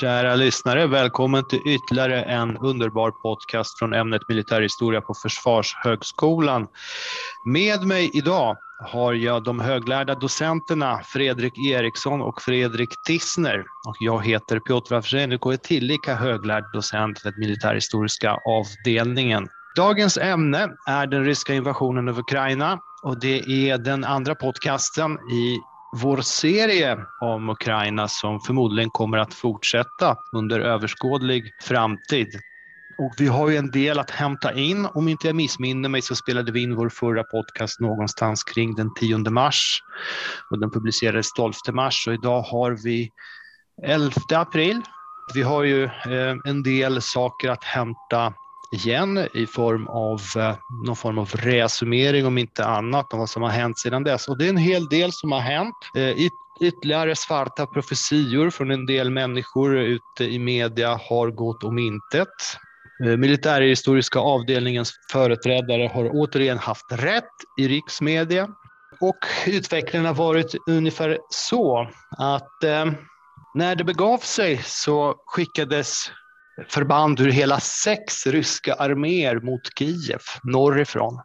Kära lyssnare, välkommen till ytterligare en underbar podcast från ämnet militärhistoria på Försvarshögskolan. Med mig idag har jag de höglärda docenterna Fredrik Eriksson och Fredrik Tissner. Och jag heter Piotr Wawrzeniuk och är tillika höglärd docent vid militärhistoriska avdelningen. Dagens ämne är den ryska invasionen av Ukraina och det är den andra podcasten i vår serie om Ukraina som förmodligen kommer att fortsätta under överskådlig framtid. Och vi har ju en del att hämta in. Om inte jag missminner mig så spelade vi in vår förra podcast någonstans kring den 10 mars och den publicerades 12 mars och idag har vi 11 april. Vi har ju eh, en del saker att hämta igen i form av eh, någon form av resumering om inte annat om vad som har hänt sedan dess. Och det är en hel del som har hänt. Eh, ytterligare svarta profetior från en del människor ute i media har gått om intet. Eh, militärhistoriska avdelningens företrädare har återigen haft rätt i riksmedia. Och utvecklingen har varit ungefär så att eh, när det begav sig så skickades förband ur hela sex ryska arméer mot Kiev norrifrån.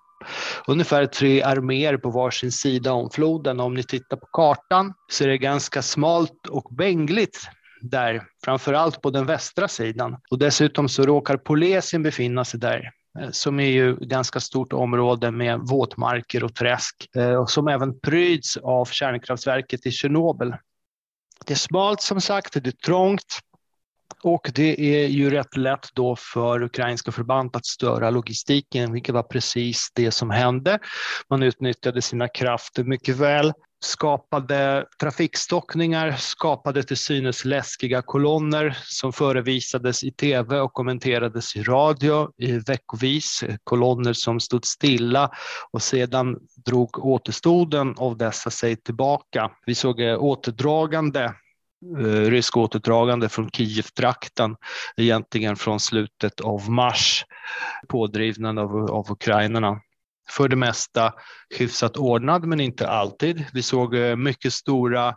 Ungefär tre arméer på varsin sida om floden. Om ni tittar på kartan så är det ganska smalt och bängligt där, framför allt på den västra sidan. Och dessutom så råkar Polesien befinna sig där eh, som är ju ganska stort område med våtmarker och träsk eh, och som även pryds av kärnkraftverket i Tjernobyl. Det är smalt som sagt, det är trångt, och det är ju rätt lätt då för ukrainska förband att störa logistiken, vilket var precis det som hände. Man utnyttjade sina krafter mycket väl, skapade trafikstockningar, skapade till synes läskiga kolonner som förevisades i tv och kommenterades i radio i veckovis. Kolonner som stod stilla och sedan drog återstoden av dessa sig tillbaka. Vi såg eh, återdragande Eh, rysk återdragande från Kiev-trakten, egentligen från slutet av mars, pådrivna av, av ukrainarna. För det mesta hyfsat ordnad, men inte alltid. Vi såg eh, mycket stora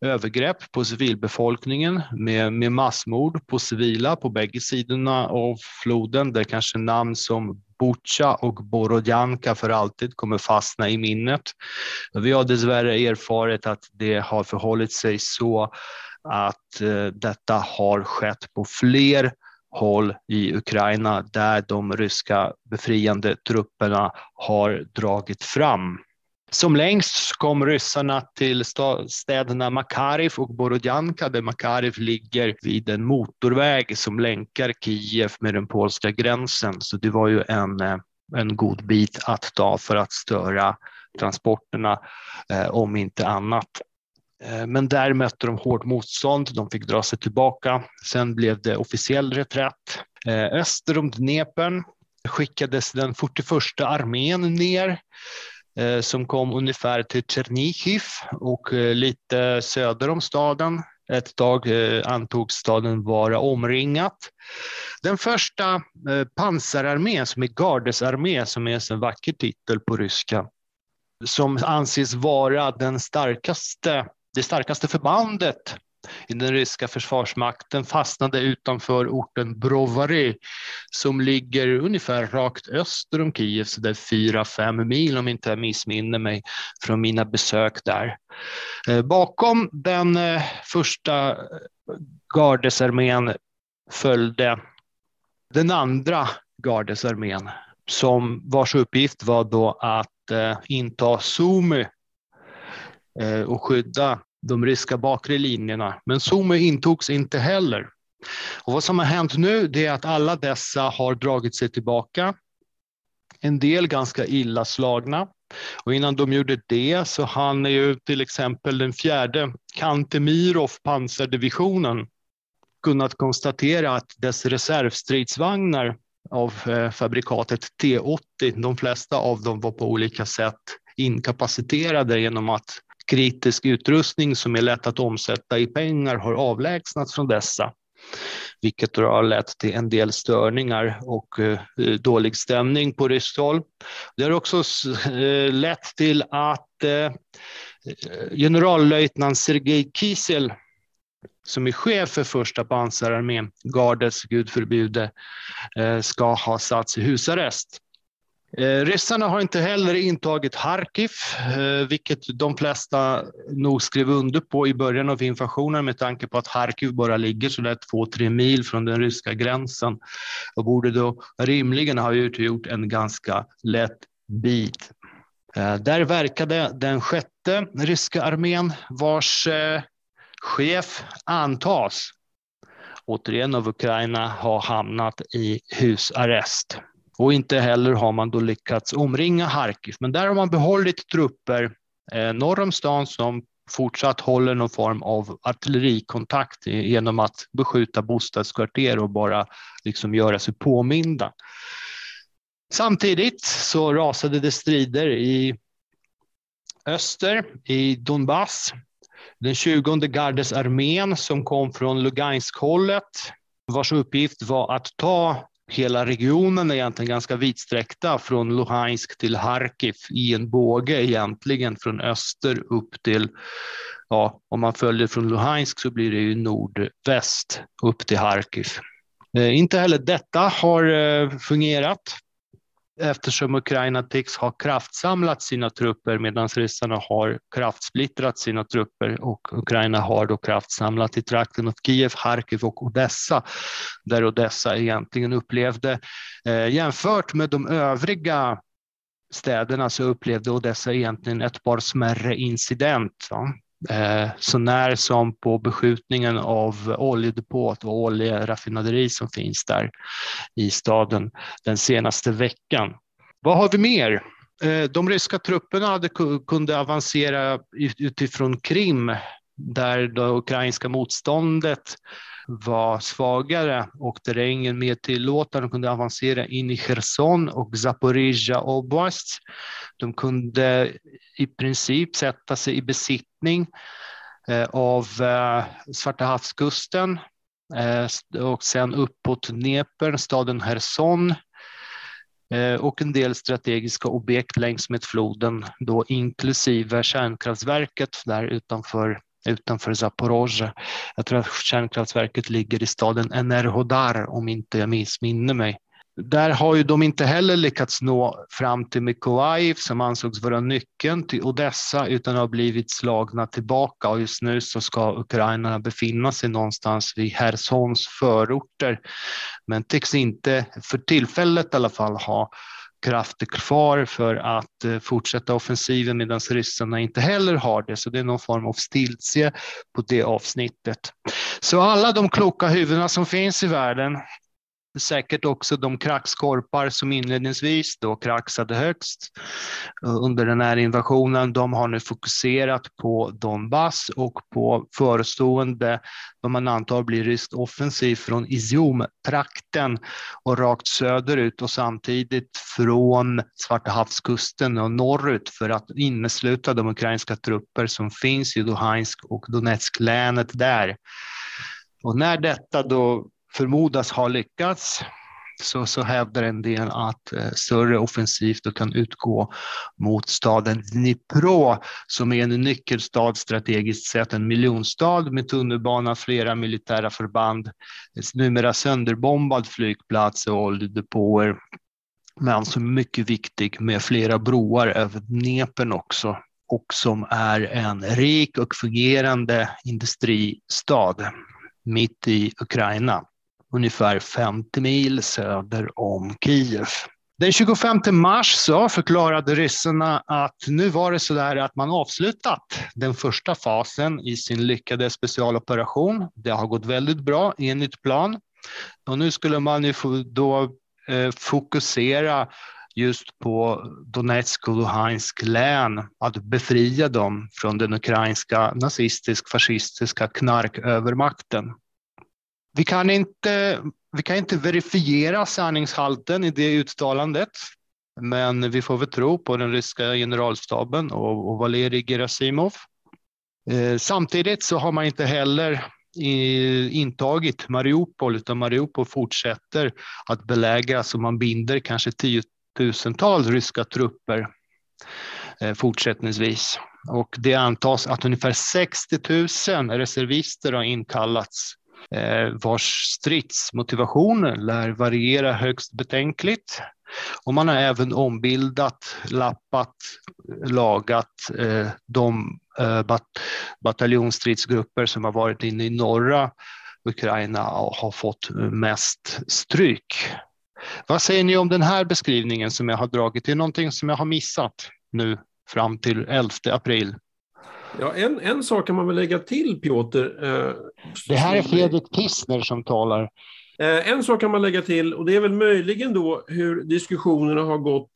övergrepp på civilbefolkningen med, med massmord på civila på bägge sidorna av floden, där kanske namn som Butja och Borodjanka för alltid kommer fastna i minnet. Vi har dessvärre erfarit att det har förhållit sig så att eh, detta har skett på fler håll i Ukraina där de ryska befriande trupperna har dragit fram. Som längst kom ryssarna till städerna Makariv och Borodjanka där Makariv ligger vid en motorväg som länkar Kiev med den polska gränsen. Så det var ju en, eh, en god bit att ta för att störa transporterna, eh, om inte annat. Eh, men där mötte de hårt motstånd, de fick dra sig tillbaka. Sen blev det officiell reträtt. Eh, öster om Dnepern skickades den 41 armén ner Eh, som kom ungefär till Tjernihiv och eh, lite söder om staden. Ett tag eh, antogs staden vara omringat. Den första pansararmén, som är gardesarmé, som är en vacker titel på ryska, som anses vara den starkaste, det starkaste förbandet i den ryska försvarsmakten fastnade utanför orten Brovary som ligger ungefär rakt öster om Kiev, så där fyra, fem mil om inte jag missminner mig från mina besök där. Eh, bakom den eh, första eh, gardesarmén följde den andra gardesarmén som vars uppgift var då att eh, inta Sumy och skydda de ryska bakre linjerna. Men Sumy intogs inte heller. Och vad som har hänt nu det är att alla dessa har dragit sig tillbaka. En del ganska illa slagna. Och innan de gjorde det så hann ju till exempel den fjärde Kantemirov pansardivisionen kunnat konstatera att dess reservstridsvagnar av eh, fabrikatet T80, de flesta av dem var på olika sätt inkapaciterade genom att kritisk utrustning som är lätt att omsätta i pengar har avlägsnats från dessa, vilket har lett till en del störningar och eh, dålig stämning på ryskt håll. Det har också eh, lett till att eh, generallöjtnant Sergej Kisel som är chef för första pansararmén, gardets gud förbjude, ska ha satts i husarrest. Eh, ryssarna har inte heller intagit Harkiv, eh, vilket de flesta nog skrev under på i början av invasionen med tanke på att Harkiv bara ligger så där två, tre mil från den ryska gränsen och borde då rimligen ha utgjort en ganska lätt bit. Eh, där verkade den sjätte ryska armén vars chef antas återigen av Ukraina ha hamnat i husarrest. Och inte heller har man då lyckats omringa Harkiv. Men där har man behållit trupper eh, norr om stan som fortsatt håller någon form av artillerikontakt genom att beskjuta bostadskvarter och bara liksom göra sig påminda. Samtidigt så rasade det strider i öster, i Donbass. Den 20 gardesarmén som kom från Lugansk-hållet vars uppgift var att ta hela regionen är egentligen ganska vidsträckta från Luhansk till Harkiv i en båge egentligen från öster upp till, ja, om man följer från Luhansk så blir det ju nordväst upp till Harkiv. Eh, inte heller detta har eh, fungerat eftersom Ukraina tycks ha kraftsamlat sina trupper medan ryssarna har kraftsplittrat sina trupper och Ukraina har då kraftsamlat i trakten av Kiev, Harkiv och Odessa, där Odessa egentligen upplevde, eh, jämfört med de övriga städerna så upplevde Odessa egentligen ett par smärre incident. Eh, så när som på beskjutningen av oljedepåt och oljeraffinaderi som finns där i staden den senaste veckan. Vad har vi mer? Eh, de ryska trupperna hade, kunde avancera utifrån Krim där det ukrainska motståndet var svagare och terrängen mer tillåtande. De kunde avancera in i Cherson och Zaporizjzja oblast. De kunde i princip sätta sig i besittning eh, av eh, Svarta havskusten eh, och sen uppåt Dnepr, staden Cherson och en del strategiska objekt längs med floden, då inklusive kärnkraftverket där utanför utanför Zaporozhye. Jag tror att kärnkraftverket ligger i staden Enerhodar om inte jag missminner mig. Där har ju de inte heller lyckats nå fram till Mykolaiv som ansågs vara nyckeln till Odessa utan har blivit slagna tillbaka och just nu så ska ukrainarna befinna sig någonstans vid Hersons förorter men tycks inte för tillfället i alla fall ha krafter kvar för att eh, fortsätta offensiven medan ryssarna inte heller har det. Så det är någon form av stiltje på det avsnittet. Så alla de kloka huvudena som finns i världen säkert också de kraxkorpar som inledningsvis då kraxade högst eh, under den här invasionen. De har nu fokuserat på Donbass och på förestående, vad man antar blir rysk offensiv från Izium-trakten och rakt söderut och samtidigt från Svarta havskusten och norrut för att innesluta de ukrainska trupper som finns i Luhansk och Donetsk-länet där. Och när detta då förmodas ha lyckats så, så hävdar en del att eh, större offensivt kan utgå mot staden Dnipro som är en nyckelstad strategiskt sett, en miljonstad med tunnelbana, flera militära förband, numera sönderbombad flygplats och oljedepåer. Men som är mycket viktig med flera broar över Dnepern också och som är en rik och fungerande industristad mitt i Ukraina ungefär 50 mil söder om Kiev. Den 25 mars så förklarade ryssarna att nu var det så där att man avslutat den första fasen i sin lyckade specialoperation. Det har gått väldigt bra enligt plan och nu skulle man ju då eh, fokusera just på Donetsk och Luhansk län, att befria dem från den ukrainska nazistisk-fascistiska knarkövermakten. Vi kan inte, vi kan inte verifiera sanningshalten i det uttalandet, men vi får väl tro på den ryska generalstaben och, och Valerij Gerasimov. Eh, samtidigt så har man inte heller i, intagit Mariupol, utan Mariupol fortsätter att belägras och man binder kanske tiotusentals ryska trupper eh, fortsättningsvis. Och det antas att ungefär 60 000 reservister har inkallats Eh, vars stridsmotivation lär variera högst betänkligt. Och man har även ombildat, lappat, lagat eh, de eh, bat bataljonsstridsgrupper som har varit inne i norra Ukraina och har fått mest stryk. Vad säger ni om den här beskrivningen som jag har dragit? Det är någonting som jag har missat nu fram till 11 april. Ja, en, en sak kan man väl lägga till, Piotr. Eh, det här är Fredrik Kistner som talar. Eh, en sak kan man lägga till, och det är väl möjligen då hur diskussionerna har gått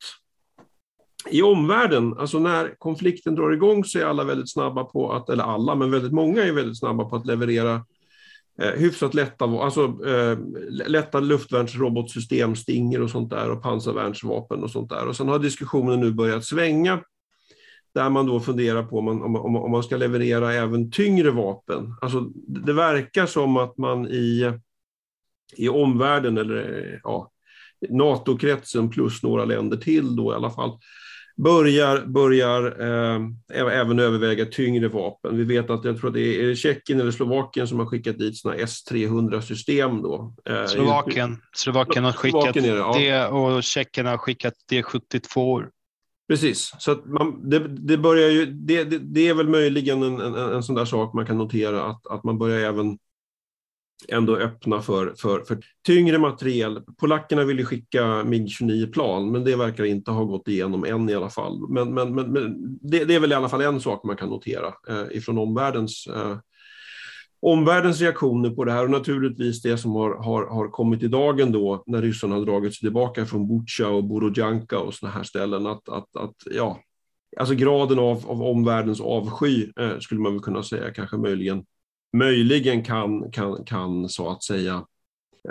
i omvärlden. Alltså när konflikten drar igång så är alla väldigt snabba på att, eller alla, men väldigt många är väldigt snabba på att leverera eh, hyfsat lätta, alltså, eh, lätta luftvärnsrobotsystem, Stinger och sånt där och pansarvärnsvapen och sånt där. Och sen har diskussionen nu börjat svänga där man då funderar på om man, om, om man ska leverera även tyngre vapen. Alltså, det verkar som att man i, i omvärlden, eller ja, NATO-kretsen plus några länder till då i alla fall, börjar, börjar eh, även överväga tyngre vapen. Vi vet att jag tror att det är, är Tjeckien eller Slovakien som har skickat dit såna S300-system. Då. Eh, Slovakien. Slovakien har skickat Slovakien det, ja. det och Tjeckien har skickat D72. Precis, så att man, det, det, börjar ju, det, det, det, är väl möjligen en, en, en sån där sak man kan notera att, att man börjar även ändå öppna för, för, för tyngre materiel. Polackerna vill ju skicka MIG-29-plan, men det verkar inte ha gått igenom än i alla fall. Men, men, men, men det, det, är väl i alla fall en sak man kan notera eh, ifrån omvärldens eh, omvärldens reaktioner på det här och naturligtvis det som har, har, har kommit i dagen då när ryssarna har dragit sig tillbaka från Butja och Borodjanka och sådana här ställen. Att, att, att, ja, alltså graden av, av omvärldens avsky eh, skulle man väl kunna säga kanske möjligen, möjligen kan, kan, kan så att säga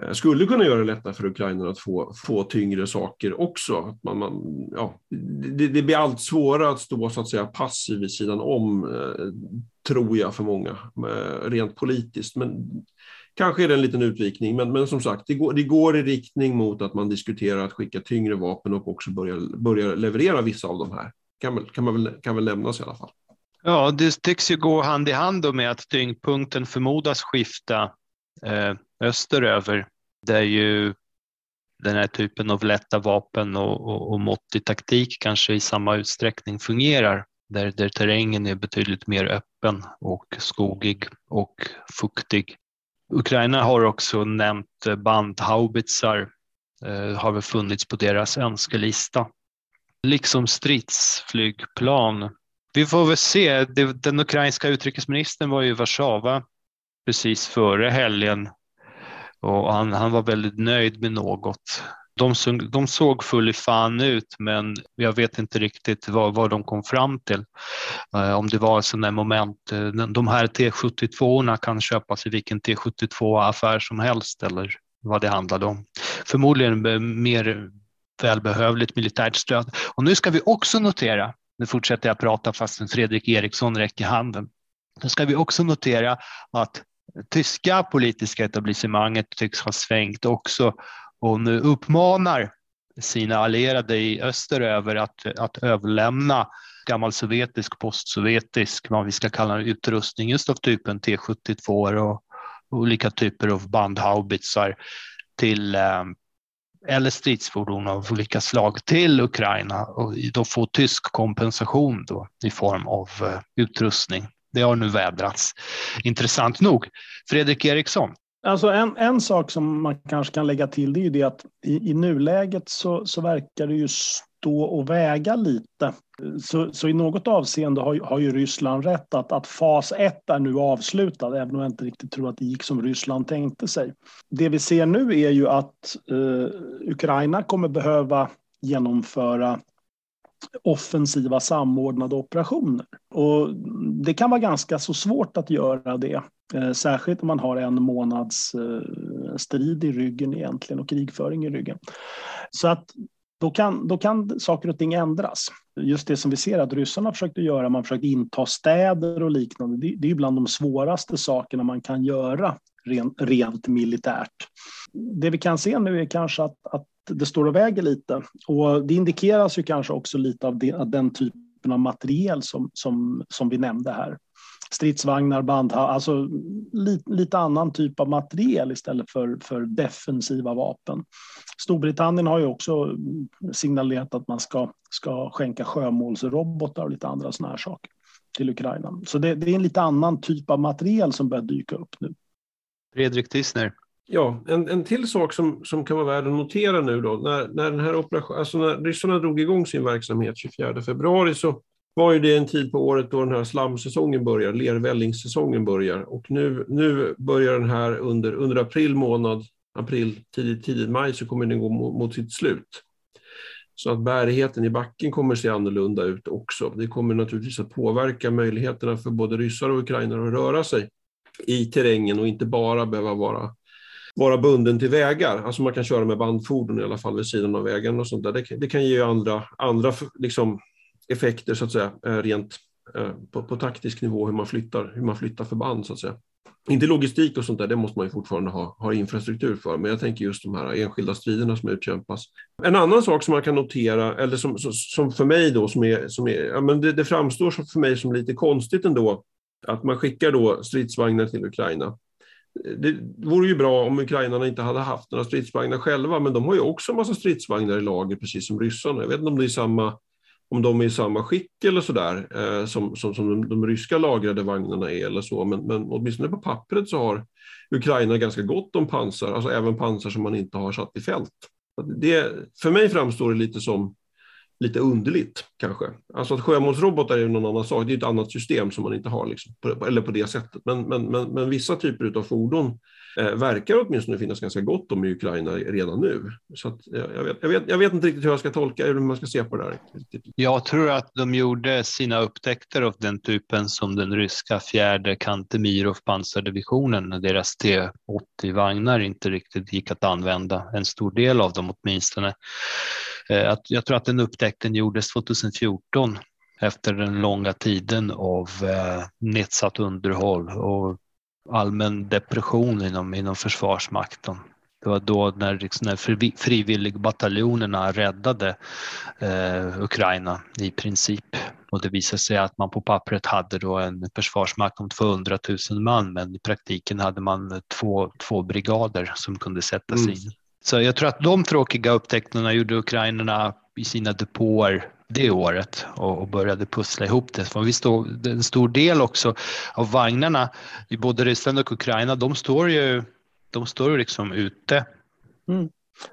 eh, skulle kunna göra det lättare för ukrainarna att få, få tyngre saker också. Man, man, ja, det, det, blir allt svårare att stå så att säga passiv vid sidan om eh, tror jag för många, rent politiskt. Men kanske är det en liten utvikning, men, men som sagt, det går, det går i riktning mot att man diskuterar att skicka tyngre vapen och också börja, börja leverera vissa av de här. Kan, kan, man väl, kan väl nämnas i alla fall. Ja, det tycks ju gå hand i hand med att tyngdpunkten förmodas skifta eh, österöver, där ju den här typen av lätta vapen och, och, och måttig taktik kanske i samma utsträckning fungerar där, där terrängen är betydligt mer öppen och skogig och fuktig. Ukraina har också nämnt bandhaubitsar, eh, har väl funnits på deras önskelista. Liksom stridsflygplan. Vi får väl se. Den ukrainska utrikesministern var i Warszawa precis före helgen och han, han var väldigt nöjd med något de, såg, de såg full i fan ut, men jag vet inte riktigt vad, vad de kom fram till. Eh, om det var sådana moment, eh, de här T72 kan köpas i vilken T72-affär som helst eller vad det handlade om. Förmodligen mer välbehövligt militärt stöd. Och nu ska vi också notera, nu fortsätter jag prata fastän Fredrik Eriksson räcker handen. Nu ska vi också notera att tyska politiska etablissemanget tycks ha svängt också och nu uppmanar sina allierade i öster över att, att överlämna gammal sovjetisk, postsovjetisk, vad vi ska kalla det, utrustning just av typen T72 och olika typer av bandhaubitsar till eh, eller stridsfordon av olika slag till Ukraina och då få tysk kompensation då i form av eh, utrustning. Det har nu vädrats. Intressant nog. Fredrik Eriksson, Alltså en, en sak som man kanske kan lägga till det är ju det att i, i nuläget så, så verkar det ju stå och väga lite. Så, så i något avseende har, har ju Ryssland rätt att, att fas ett är nu avslutad, även om jag inte riktigt tror att det gick som Ryssland tänkte sig. Det vi ser nu är ju att eh, Ukraina kommer behöva genomföra offensiva samordnade operationer. Och det kan vara ganska så svårt att göra det Eh, särskilt om man har en månads eh, strid i ryggen egentligen och krigföring i ryggen. Så att då kan, då kan saker och ting ändras. Just det som vi ser att ryssarna försökte göra, man försökte inta städer och liknande, det, det är bland de svåraste sakerna man kan göra rent, rent militärt. Det vi kan se nu är kanske att, att det står och väger lite och det indikeras ju kanske också lite av det, den typen typen av materiel som, som, som vi nämnde här. Stridsvagnar, bandha, alltså lite, lite annan typ av materiel istället för, för defensiva vapen. Storbritannien har ju också signalerat att man ska, ska skänka sjömålsrobotar och lite andra sådana här saker till Ukraina. Så det, det är en lite annan typ av materiel som börjar dyka upp nu. Fredrik Tissner. Ja, en, en till sak som, som kan vara värd att notera nu då, när, när den här operationen, alltså när ryssarna drog igång sin verksamhet 24 februari så var ju det en tid på året då den här slamsäsongen börjar, lervällingssäsongen börjar och nu, nu börjar den här under, under april månad, april, tidigt, tidigt maj så kommer den gå mot, mot sitt slut. Så att bärigheten i backen kommer se annorlunda ut också. Det kommer naturligtvis att påverka möjligheterna för både ryssar och ukrainare att röra sig i terrängen och inte bara behöva vara, vara bunden till vägar. Alltså man kan köra med bandfordon i alla fall vid sidan av vägen och sånt där. Det, det kan ge andra, andra liksom, effekter så att säga, eh, rent eh, på, på taktisk nivå hur man flyttar, hur man flyttar förband så att säga. Inte logistik och sånt där, det måste man ju fortfarande ha, ha infrastruktur för, men jag tänker just de här enskilda striderna som utkämpas. En annan sak som man kan notera, eller som, som för mig då, som är, som är, ja, men det, det framstår för mig som lite konstigt ändå, att man skickar då stridsvagnar till Ukraina. Det vore ju bra om ukrainarna inte hade haft några stridsvagnar själva, men de har ju också en massa stridsvagnar i lager, precis som ryssarna. Jag vet inte om det är samma om de är i samma skick eller sådär eh, som, som, som de, de, ryska lagrade vagnarna är eller så. Men, men åtminstone på pappret så har Ukraina ganska gott om pansar, alltså även pansar som man inte har satt i fält. Det, för mig framstår det lite som lite underligt kanske. Alltså att sjömålsrobotar är någon annan sak, det är ett annat system som man inte har, liksom, på, eller på det sättet. Men, men, men, men vissa typer av fordon eh, verkar åtminstone finnas ganska gott om i Ukraina redan nu. Så att, eh, jag, vet, jag, vet, jag vet inte riktigt hur jag ska tolka eller hur man ska se på det här. Jag tror att de gjorde sina upptäckter av den typen som den ryska fjärde Kantemirov pansardivisionen, när deras T80-vagnar inte riktigt gick att använda, en stor del av dem åtminstone. Eh, jag tror att den upptäckten gjordes 2014 efter den långa tiden av eh, nedsatt underhåll och allmän depression inom, inom Försvarsmakten. Det var då när, liksom, när frivilligbataljonerna räddade eh, Ukraina i princip. Och det visade sig att man på pappret hade då en försvarsmakt om 200 000 man men i praktiken hade man två, två brigader som kunde sättas mm. Så jag tror att de tråkiga upptäckterna gjorde ukrainarna i sina depåer det året och, började pussla ihop det. För vi stod, en stor del också av vagnarna i både Ryssland och Ukraina, de står ju de står liksom ute. Mm.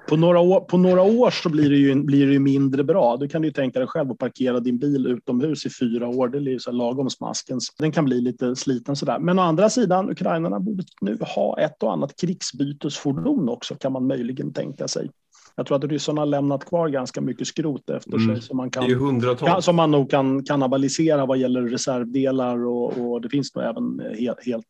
På några, år, på några år så blir det, ju, blir det ju mindre bra. Du kan ju tänka dig själv att parkera din bil utomhus i fyra år. Det är ju så lagom smaskens. Den kan bli lite sliten sådär. Men å andra sidan, ukrainarna borde nu ha ett och annat krigsbytesfordon också kan man möjligen tänka sig. Jag tror att ryssarna har lämnat kvar ganska mycket skrot efter mm. sig som man, kan, som man nog kan kannibalisera vad gäller reservdelar och, och det finns nog även helt, helt,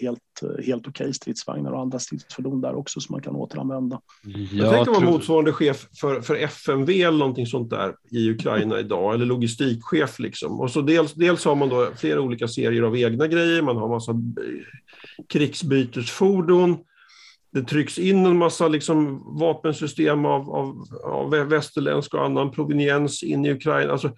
helt, helt okej okay stridsvagnar och andra stridsfordon där också som man kan återanvända. Jag, jag tänkte vara motsvarande chef för, för FMV eller någonting sånt där i Ukraina idag, eller logistikchef liksom. Och så dels, dels har man då flera olika serier av egna grejer, man har massa krigsbytesfordon, det trycks in en massa liksom vapensystem av, av, av västerländsk och annan proveniens in i Ukraina. Alltså,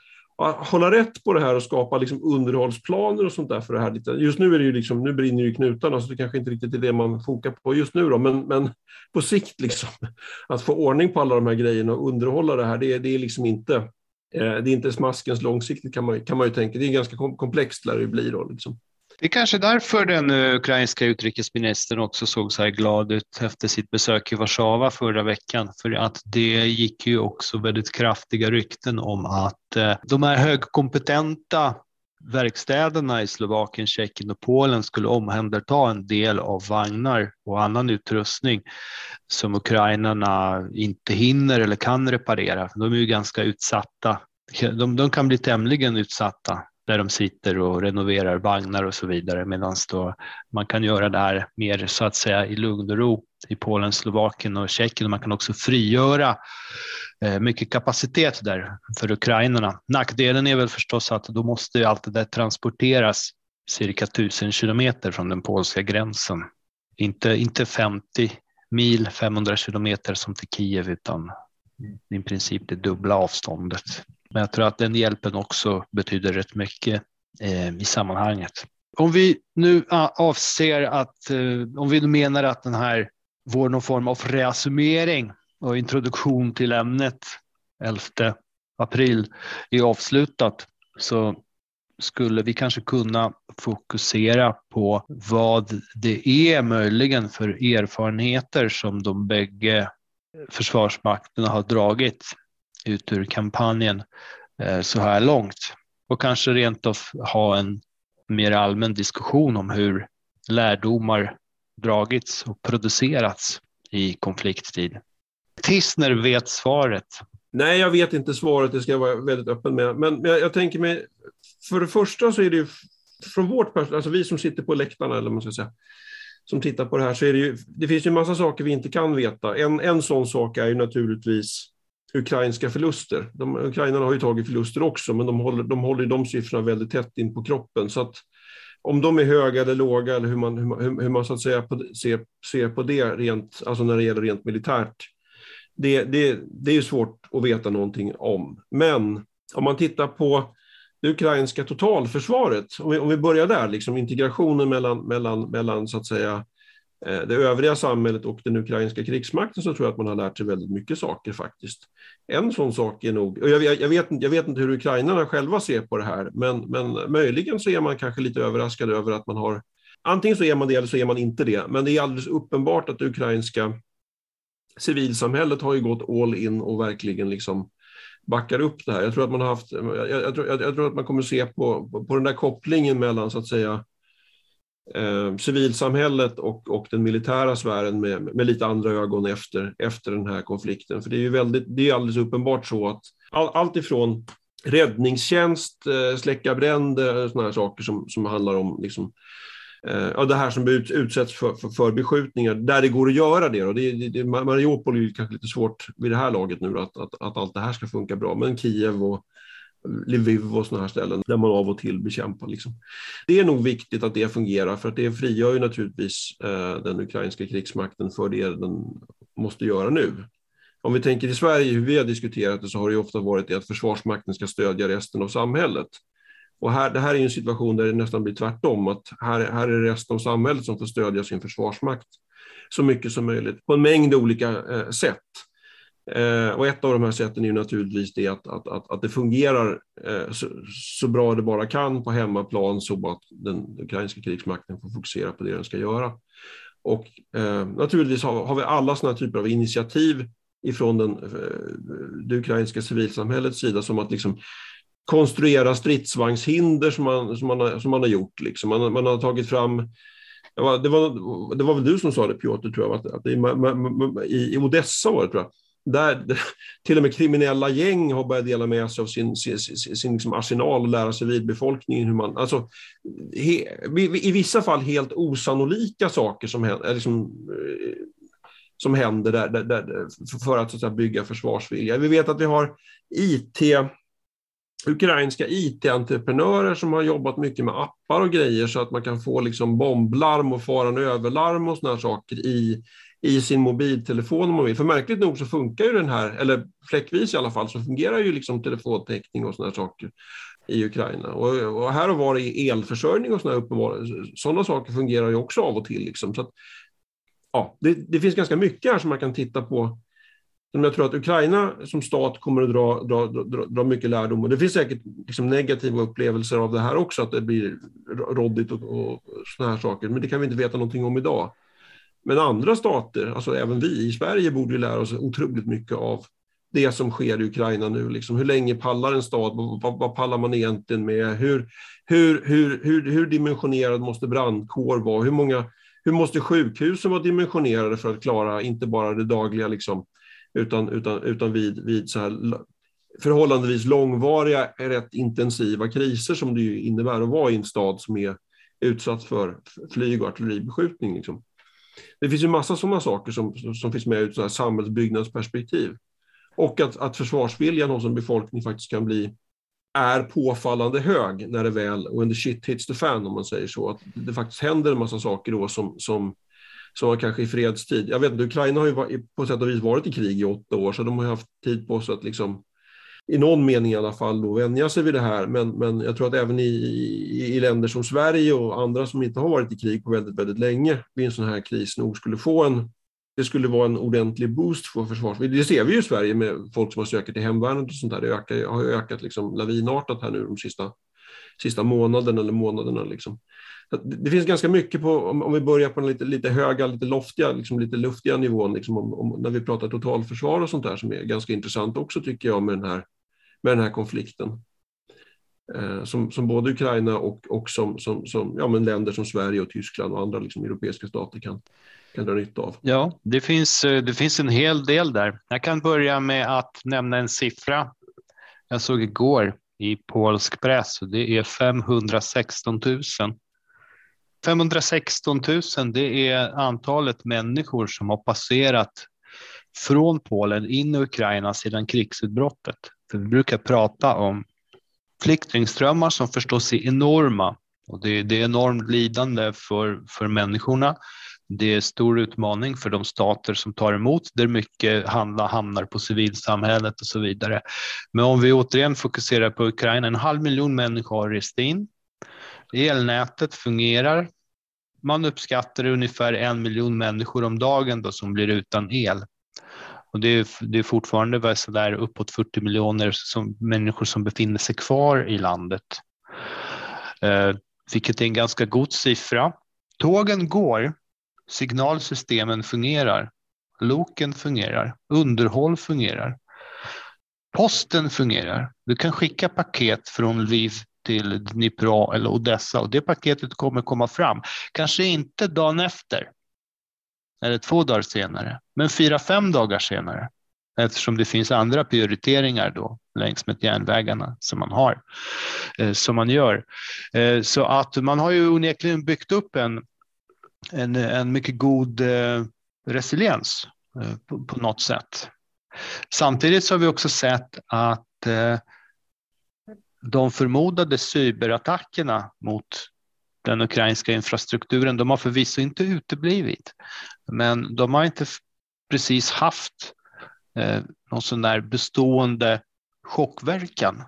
hålla rätt på det här och skapa liksom underhållsplaner och sånt där för det här. Just nu är det ju liksom, nu brinner ju knutarna så det kanske inte riktigt är det man fokar på just nu då, men, men på sikt liksom att få ordning på alla de här grejerna och underhålla det här, det, det är liksom inte eh, det är inte smaskens långsiktigt kan man, kan man ju tänka. Det är ganska komplext lär det bli då. Liksom. Det är kanske därför den eh, ukrainska utrikesministern också såg så här glad ut efter sitt besök i Warszawa förra veckan. För att det gick ju också väldigt kraftiga rykten om att eh, de här högkompetenta verkstäderna i Slovakien, Tjeckien och Polen skulle omhänderta en del av vagnar och annan utrustning som ukrainarna inte hinner eller kan reparera. De är ju ganska utsatta. De, de kan bli tämligen utsatta där de sitter och renoverar vagnar och så vidare medan man kan göra det här mer så att säga i lugn och ro i Polen, Slovakien och Tjeckien. Man kan också frigöra eh, mycket kapacitet där för ukrainarna. Nackdelen är väl förstås att då måste allt det där transporteras cirka tusen kilometer från den polska gränsen. Inte, inte 50 mil, 500 kilometer som till Kiev utan i princip det dubbla avståndet. Men jag tror att den hjälpen också betyder rätt mycket eh, i sammanhanget. Om vi nu avser att, eh, om vi nu menar att den här vår någon form av reassumering och introduktion till ämnet 11 april är avslutat så skulle vi kanske kunna fokusera på vad det är möjligen för erfarenheter som de bägge försvarsmakterna har dragit ut ur kampanjen eh, så här långt och kanske rent av ha en mer allmän diskussion om hur lärdomar dragits och producerats i konflikttid. Tissner vet svaret. Nej, jag vet inte svaret, det ska jag vara väldigt öppen med. Men jag, jag tänker mig, för det första så är det ju från vårt perspektiv, alltså vi som sitter på läktarna, eller man ska säga, som tittar på det här, så är det ju, det finns ju en massa saker vi inte kan veta. En, en sån sak är ju naturligtvis ukrainska förluster. De, ukrainarna har ju tagit förluster också, men de håller, de håller de siffrorna väldigt tätt in på kroppen. Så att om de är höga eller låga, eller hur man, hur, hur man så att säga på, ser, ser på det rent, alltså när det gäller rent militärt, det, det, det är svårt att veta någonting om. Men om man tittar på det ukrainska totalförsvaret, om vi, om vi börjar där, liksom integrationen mellan, mellan, mellan så att säga, eh, Eh, det övriga samhället och den ukrainska krigsmakten så tror jag att man har lärt sig väldigt mycket saker faktiskt. En sån sak är nog, och jag, jag, vet, jag vet inte hur ukrainarna själva ser på det här, men, men möjligen så är man kanske lite överraskad över att man har, antingen så är man det eller så är man inte det, men det är alldeles uppenbart att det ukrainska civilsamhället har ju gått all in och verkligen liksom backar upp det här. Jag tror att man har haft, jag, jag, jag, jag tror att man kommer se på, på, på, den där kopplingen mellan så att säga eh, civilsamhället och, och den militära sfären med, med lite andra ögon efter, efter den här konflikten. För det är ju väldigt, det är alldeles uppenbart så att all, allt ifrån räddningstjänst, eh, släcka bränder, sådana här saker som, som handlar om liksom, eh, ja, det här som utsätts för, för, för beskjutningar, där det går att göra det. Det, det, det Mariupol är ju kanske lite svårt vid det här laget nu att, att, att allt det här ska funka bra, men Kiev och Lviv och sådana här ställen där man av och till bekämpar. Liksom. Det är nog viktigt att det fungerar för att det frigör ju naturligtvis eh, den ukrainska krigsmakten för det den måste göra nu. Om vi tänker i Sverige, hur vi har diskuterat det, så har det ofta varit det att Försvarsmakten ska stödja resten av samhället. Och här, det här är en situation där det nästan blir tvärtom, att här, här är resten av samhället som får stödja sin försvarsmakt så mycket som möjligt på en mängd olika eh, sätt. Eh, och ett av de här sätten är naturligtvis det att, att, att, att det fungerar eh, så, så, bra det bara kan på hemmaplan så att den ukrainska krigsmakten får fokusera på det den ska göra. Och eh, naturligtvis har, har, vi alla sådana typer av initiativ ifrån den, eh, det ukrainska civilsamhällets sida som att liksom konstruera stridsvagnshinder som man, som man, har, som man har gjort. Liksom. Man, man har tagit fram det var, det, var, det var väl du som sa det Piotr, tror jag, att, att i, i Odessa var det, tror jag, där till och med kriminella gäng har börjat dela med sig av sin, sin, sin, sin liksom arsenal och lära sig civilbefolkningen hur man... Alltså, he, I vissa fall helt osannolika saker som händer, eh, liksom, eh, som händer där, där, där för att, så att säga, bygga försvarsvilja. Vi vet att vi har IT ukrainska IT-entreprenörer som har jobbat mycket med appar och grejer så att man kan få liksom bomblarm och faran överlarm och sådana saker i, i sin mobiltelefon om man vill. För märkligt nog så funkar ju den här, eller fläckvis i alla fall, så fungerar ju liksom telefontäckning och sådana saker i Ukraina. Och, och, här och var i elförsörjning och sådana uppenbara, sådana saker fungerar ju också av och till. Liksom. Så att, ja, det, det, finns ganska mycket här som man kan titta på Men jag tror att Ukraina som stat kommer att dra, dra, dra, dra mycket lärdom. Och det finns säkert liksom negativa upplevelser av det här också, att det blir råddigt och, och sådana här saker. Men det kan vi inte veta någonting om idag. Men andra stater, alltså även vi i Sverige, borde ju lära oss otroligt mycket av det som sker i Ukraina nu. Liksom. Hur länge pallar en stad? Vad, vad pallar man egentligen med? Hur, hur, hur, hur, hur dimensionerad måste brandkår vara? Hur, många, hur måste sjukhusen vara dimensionerade för att klara inte bara det dagliga, liksom, utan, utan, utan vid, vid så här förhållandevis långvariga, rätt intensiva kriser som det ju innebär att vara i en stad som är utsatt för flyg och artilleribeskjutning. Liksom. Det finns ju massa sådana saker som, som finns med ur ett samhällsbyggnadsperspektiv. Och att, att försvarsviljan hos en befolkning faktiskt kan bli är påfallande hög när det väl, when the shit hits the fan om man säger så, att det faktiskt händer en massa saker då som, som, som kanske i fredstid, jag vet inte, Ukraina har ju på sätt och vis varit i krig i åtta år, så de har ju haft tid på sig att liksom i någon mening i alla fall då vänja sig vid det här. Men, men jag tror att även i, i, i, länder som Sverige och andra som inte har varit i krig på väldigt, väldigt länge vid en sån här kris nog skulle få en det skulle vara en ordentlig boost för försvars... Det ser vi ju i Sverige med folk som har sökt till hemvärnet och sånt där. Det ökar, har ökat liksom lavinartat här nu de sista, sista månaderna eller månaderna. Liksom. Det finns ganska mycket på, om, vi börjar på den lite, lite höga, lite loftiga, liksom lite luftiga nivån, liksom om, om, när vi pratar totalförsvar och sånt där som är ganska intressant också tycker jag med den här, med den här konflikten. Eh, som, som både Ukraina och, och som, som, som ja, men länder som Sverige och Tyskland och andra liksom, europeiska stater kan, kan dra nytta av. Ja, det finns, eh, det finns en hel del där. Jag kan börja med att nämna en siffra. Jag såg igår i polsk press och det är 516 000 516 000 det är antalet människor som har passerat från Polen in i Ukraina sedan krigsutbrottet. För vi brukar prata om flyktingströmmar som förstås är enorma och det, det är enormt lidande för, för människorna. Det är stor utmaning för de stater som tar emot där mycket handla, hamnar på civilsamhället och så vidare. Men om vi återigen fokuserar på Ukraina, en halv miljon människor har rest in. Elnätet fungerar. Man uppskattar ungefär en miljon människor om dagen då som blir utan el. Och det, är, det är fortfarande så där uppåt 40 miljoner som, människor som befinner sig kvar i landet. Eh, vilket är en ganska god siffra. Tågen går, signalsystemen fungerar, loken fungerar, underhåll fungerar. Posten fungerar. Du kan skicka paket från Lviv till Dnipro eller Odessa och det paketet kommer komma fram. Kanske inte dagen efter eller två dagar senare, men fyra, fem dagar senare eftersom det finns andra prioriteringar då längs med järnvägarna som man har, eh, som man gör. Eh, så att man har ju onekligen byggt upp en, en, en mycket god eh, resiliens på, på något sätt. Samtidigt så har vi också sett att de förmodade cyberattackerna mot den ukrainska infrastrukturen, de har förvisso inte uteblivit, men de har inte precis haft eh, någon sån där bestående chockverkan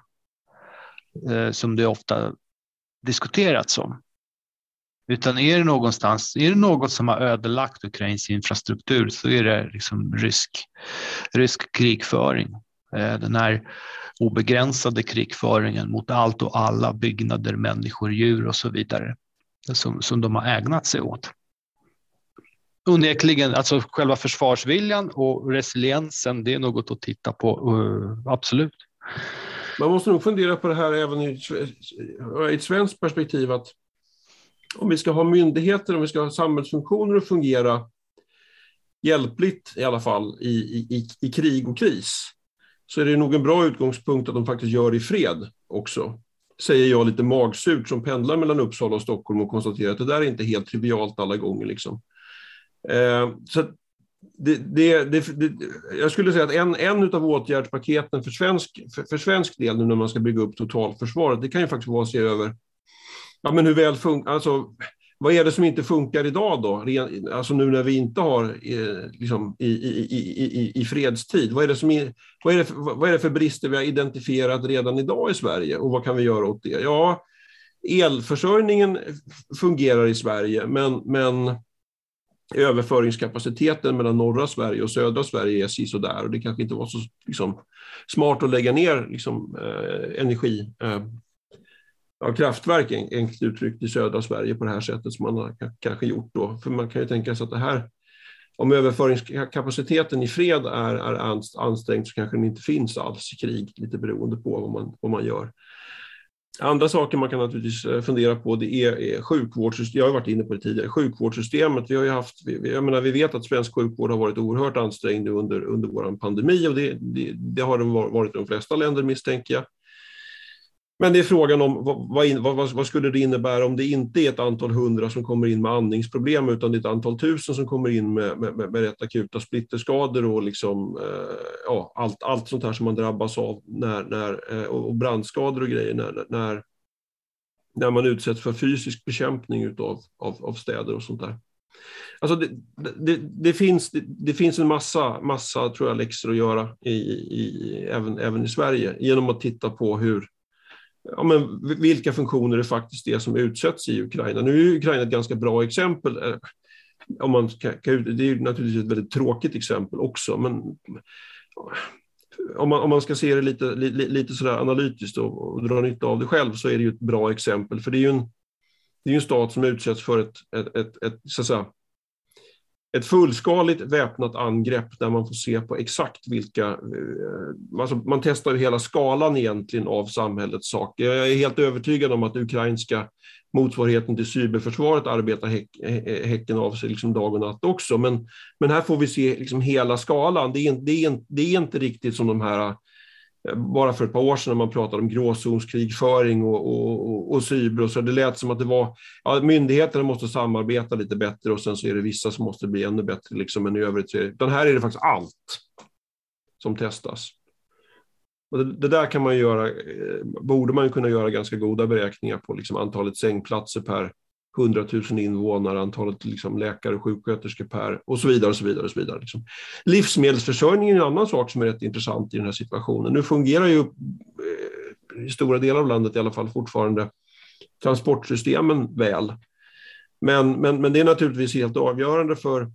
eh, som det ofta diskuterats om. Utan är det någonstans, är det något som har ödelagt Ukrains infrastruktur så är det liksom rysk, rysk krigföring. Eh, den här obegränsade krigföringen mot allt och alla byggnader, människor, djur och så vidare som, som de har ägnat sig åt. Onekligen, alltså själva försvarsviljan och resiliensen, det är något att titta på, uh, absolut. Man måste nog fundera på det här även i, i ett svenskt perspektiv, att om vi ska ha myndigheter, om vi ska ha samhällsfunktioner att fungera hjälpligt i alla fall i, i, i krig och kris, så är det nog en bra utgångspunkt att de faktiskt gör i fred också säger jag lite magsurt som pendlar mellan Uppsala och Stockholm och konstaterar att det där är inte helt trivialt alla gånger. Liksom. Eh, så det, det, det, jag skulle säga att en, en av åtgärdspaketen för svensk, för, för, svensk del nu när man ska bygga upp totalförsvaret, det kan ju faktiskt vara att se över ja, men hur väl funkar, alltså, vad är det som inte funkar idag då? Alltså nu när vi inte har eh, liksom, i, i, i, i, fredstid. Vad är, det som, vad, är det, vad är det för brister vi har identifierat redan idag i Sverige och vad kan vi göra åt det? Ja, elförsörjningen fungerar i Sverige, men, men överföringskapaciteten mellan norra Sverige och södra Sverige är sisådär och det kanske inte var så liksom, smart att lägga ner liksom, eh, energi eh, ja, kraftverk, enkelt uttryckt, i södra Sverige på det här sättet som man har kanske gjort då. För man kan ju tänka sig att det här, om överföringskapaciteten i fred är, är ansträngd så kanske den inte finns alls i krig, lite beroende på vad man, vad man gör. Andra saker man kan naturligtvis eh, fundera på det är, eh, är sjukvårdssystemet. Jag har varit inne på det tidigare. Sjukvårdssystemet. Vi, har ju haft, vi, jag menar, vi vet att svensk sjukvård har varit oerhört ansträngd under, under vår pandemi och det, det, det har den varit i de flesta länder misstänker jag. Men det är frågan om vad, vad, vad, skulle det innebära om det inte är ett antal hundra som kommer in med andningsproblem utan det är ett antal tusen som kommer in med, med, med, med rätt akuta splitterskador och liksom, eh, ja, allt, allt sånt här som man drabbas av när, när, eh, och brandskador och grejer när, när, när man utsätts för fysisk bekämpning utav, av, av städer och sånt där. Alltså det, det, det, finns, det, det, finns en massa, massa tror jag, läxor att göra i, i, även, även i Sverige genom att titta på hur, ja, men vilka funktioner det faktiskt är som utsätts i Ukraina. Nu är Ukraina ett ganska bra exempel. Eh, om man ska, det är naturligtvis ett väldigt tråkigt exempel också, men om man, om man ska se det lite, lite, lite sådär analytiskt och, och dra nytta av det själv så är det ju ett bra exempel. För det är ju en, det är en stat som utsätts för ett, ett, ett, ett så att säga, ett fullskaligt väpnat angrepp där man får se på exakt vilka... Eh, alltså man testar ju hela skalan egentligen av samhällets saker. Jag är helt övertygad om att ukrainska motsvarigheten till cyberförsvaret arbetar häck, häcken av sig liksom dag och natt också. Men, men här får vi se liksom hela skalan. Det är, det, är, det är inte riktigt som de här bara för ett par år sedan när man pratade om gråzonskrigföring och, och, och, och cyber och så. Det lät som att det var, ja, myndigheterna måste samarbeta lite bättre och sen så är det vissa som måste bli ännu bättre. Liksom, men i övrigt så är det, här är det faktiskt allt som testas. Och det, det, där kan man göra, eh, borde man kunna göra ganska goda beräkningar på, liksom antalet sängplatser per 100 000 invånare, antalet liksom läkare och sjuksköterskor per och så vidare. och så vidare, och så vidare liksom. Livsmedelsförsörjningen är en annan sak som är rätt intressant i den här situationen. Nu fungerar ju eh, i stora delar av landet i alla fall fortfarande transportsystemen väl. Men, men, men det är naturligtvis helt avgörande för,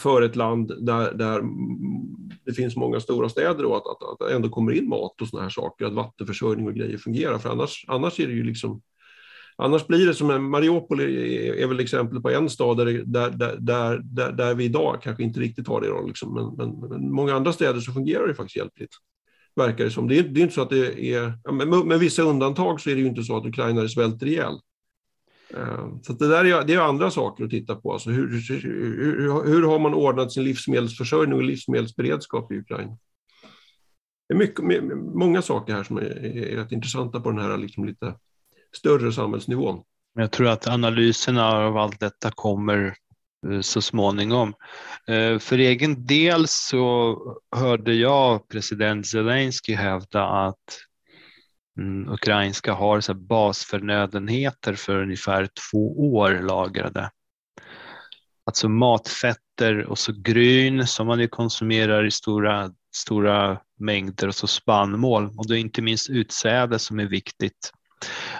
för ett land där, där det finns många stora städer och att, att, att det ändå kommer in mat och såna här saker, att vattenförsörjning och grejer fungerar. För annars, annars är det ju liksom Annars blir det som en, Mariupol är, är väl exempel på en stad där, där, där, där, där vi idag kanske inte riktigt har det. Då, liksom. men, men, men, många andra städer så fungerar det faktiskt hjälpligt. Verkar det som. Det är, det är inte så att det är, med, med vissa undantag så är det ju inte så att ukrainare svälter ihjäl. Eh, så det där är, det är andra saker att titta på. Alltså hur, hur, hur, hur har man ordnat sin livsmedelsförsörjning och livsmedelsberedskap i Ukraina? Det är mycket, många saker här som är, är rätt intressanta på den här liksom lite större samhällsnivån. Jag tror att analyserna av allt detta kommer eh, så småningom. Eh, för egen del så hörde jag president Zelensky hävda att mm, ukrainska har så basförnödenheter för ungefär två år lagrade. Alltså matfetter och så gryn som man ju konsumerar i stora, stora mängder och så spannmål och då inte minst utsäde som är viktigt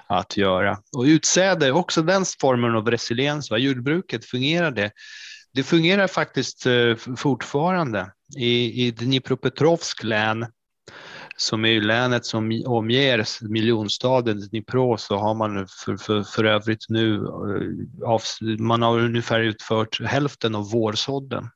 att göra. Och utsäde, också den formen av resiliens, va? jordbruket, fungerar det? Det fungerar faktiskt eh, fortfarande. I, i Dnipropetrovsk län, som är länet som omger miljonstaden Dnipro, så har man för, för, för övrigt nu, eh, man har ungefär utfört hälften av vårsådden.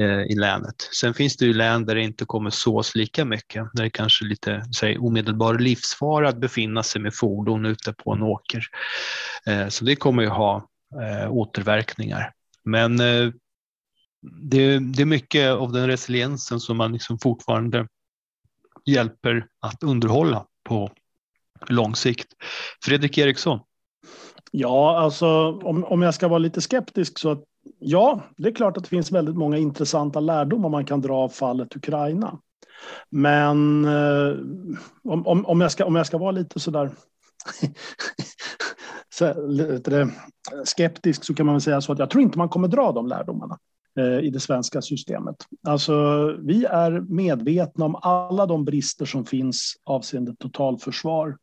Eh, I länet. Sen finns det ju län där det inte kommer sås lika mycket, där det kanske är lite säg, omedelbar livsfara att befinna sig med fordon ute på en åker. Eh, så det kommer ju ha eh, återverkningar. Men det, det är mycket av den resiliensen som man liksom fortfarande hjälper att underhålla på lång sikt. Fredrik Eriksson? Ja, alltså om, om jag ska vara lite skeptisk så ja, det är klart att det finns väldigt många intressanta lärdomar man kan dra av fallet Ukraina. Men eh, om, om, om, jag ska, om jag ska vara lite sådär så, lite eh, skeptisk så kan man väl säga så att jag tror inte man kommer dra de lärdomarna. Eh, I det svenska systemet. Alltså, vi är medvetna om alla de brister som finns avseende totalförsvar.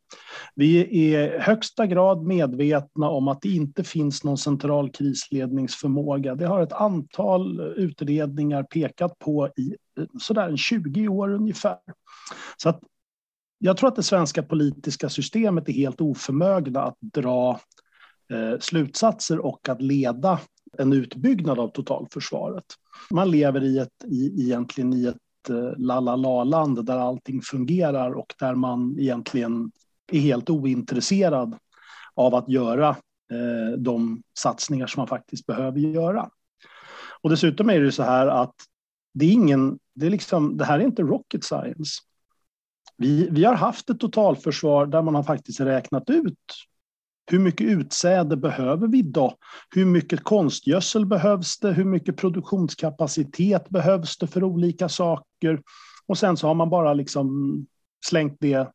Vi är i högsta grad medvetna om att det inte finns någon central krisledningsförmåga. Det har ett antal utredningar pekat på i eh, sådär 20 år ungefär. Så att jag tror att det svenska politiska systemet är helt oförmögna att dra eh, slutsatser och att leda en utbyggnad av totalförsvaret. Man lever i ett, i, egentligen i ett eh, la-la-la-land där allting fungerar och där man egentligen är helt ointresserad av att göra eh, de satsningar som man faktiskt behöver göra. Och dessutom är det så här att det är ingen, det är liksom, det här är inte rocket science. Vi, vi har haft ett totalförsvar där man har faktiskt räknat ut hur mycket utsäde behöver vi då? Hur mycket konstgödsel behövs det? Hur mycket produktionskapacitet behövs det för olika saker? Och sen så har man bara liksom slängt det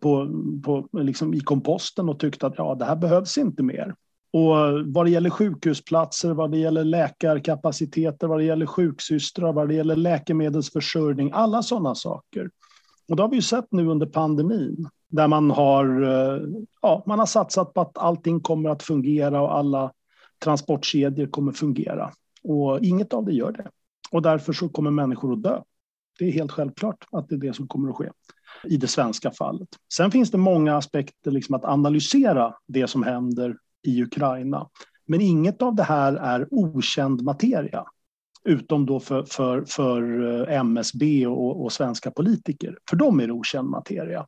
på, på, liksom i komposten och tyckt att ja, det här behövs inte mer. Och vad det gäller sjukhusplatser, vad det gäller läkarkapaciteter, vad det gäller sjuksystrar, vad det gäller läkemedelsförsörjning, alla sådana saker. Och det har vi ju sett nu under pandemin, där man har, eh, ja, man har satsat på att allting kommer att fungera och alla transportkedjor kommer fungera. Och inget av det gör det. Och därför så kommer människor att dö. Det är helt självklart att det är det som kommer att ske i det svenska fallet. Sen finns det många aspekter liksom att analysera det som händer i Ukraina. Men inget av det här är okänd materia. Utom då för, för, för eh, MSB och, och svenska politiker. För dem är det okänd materia.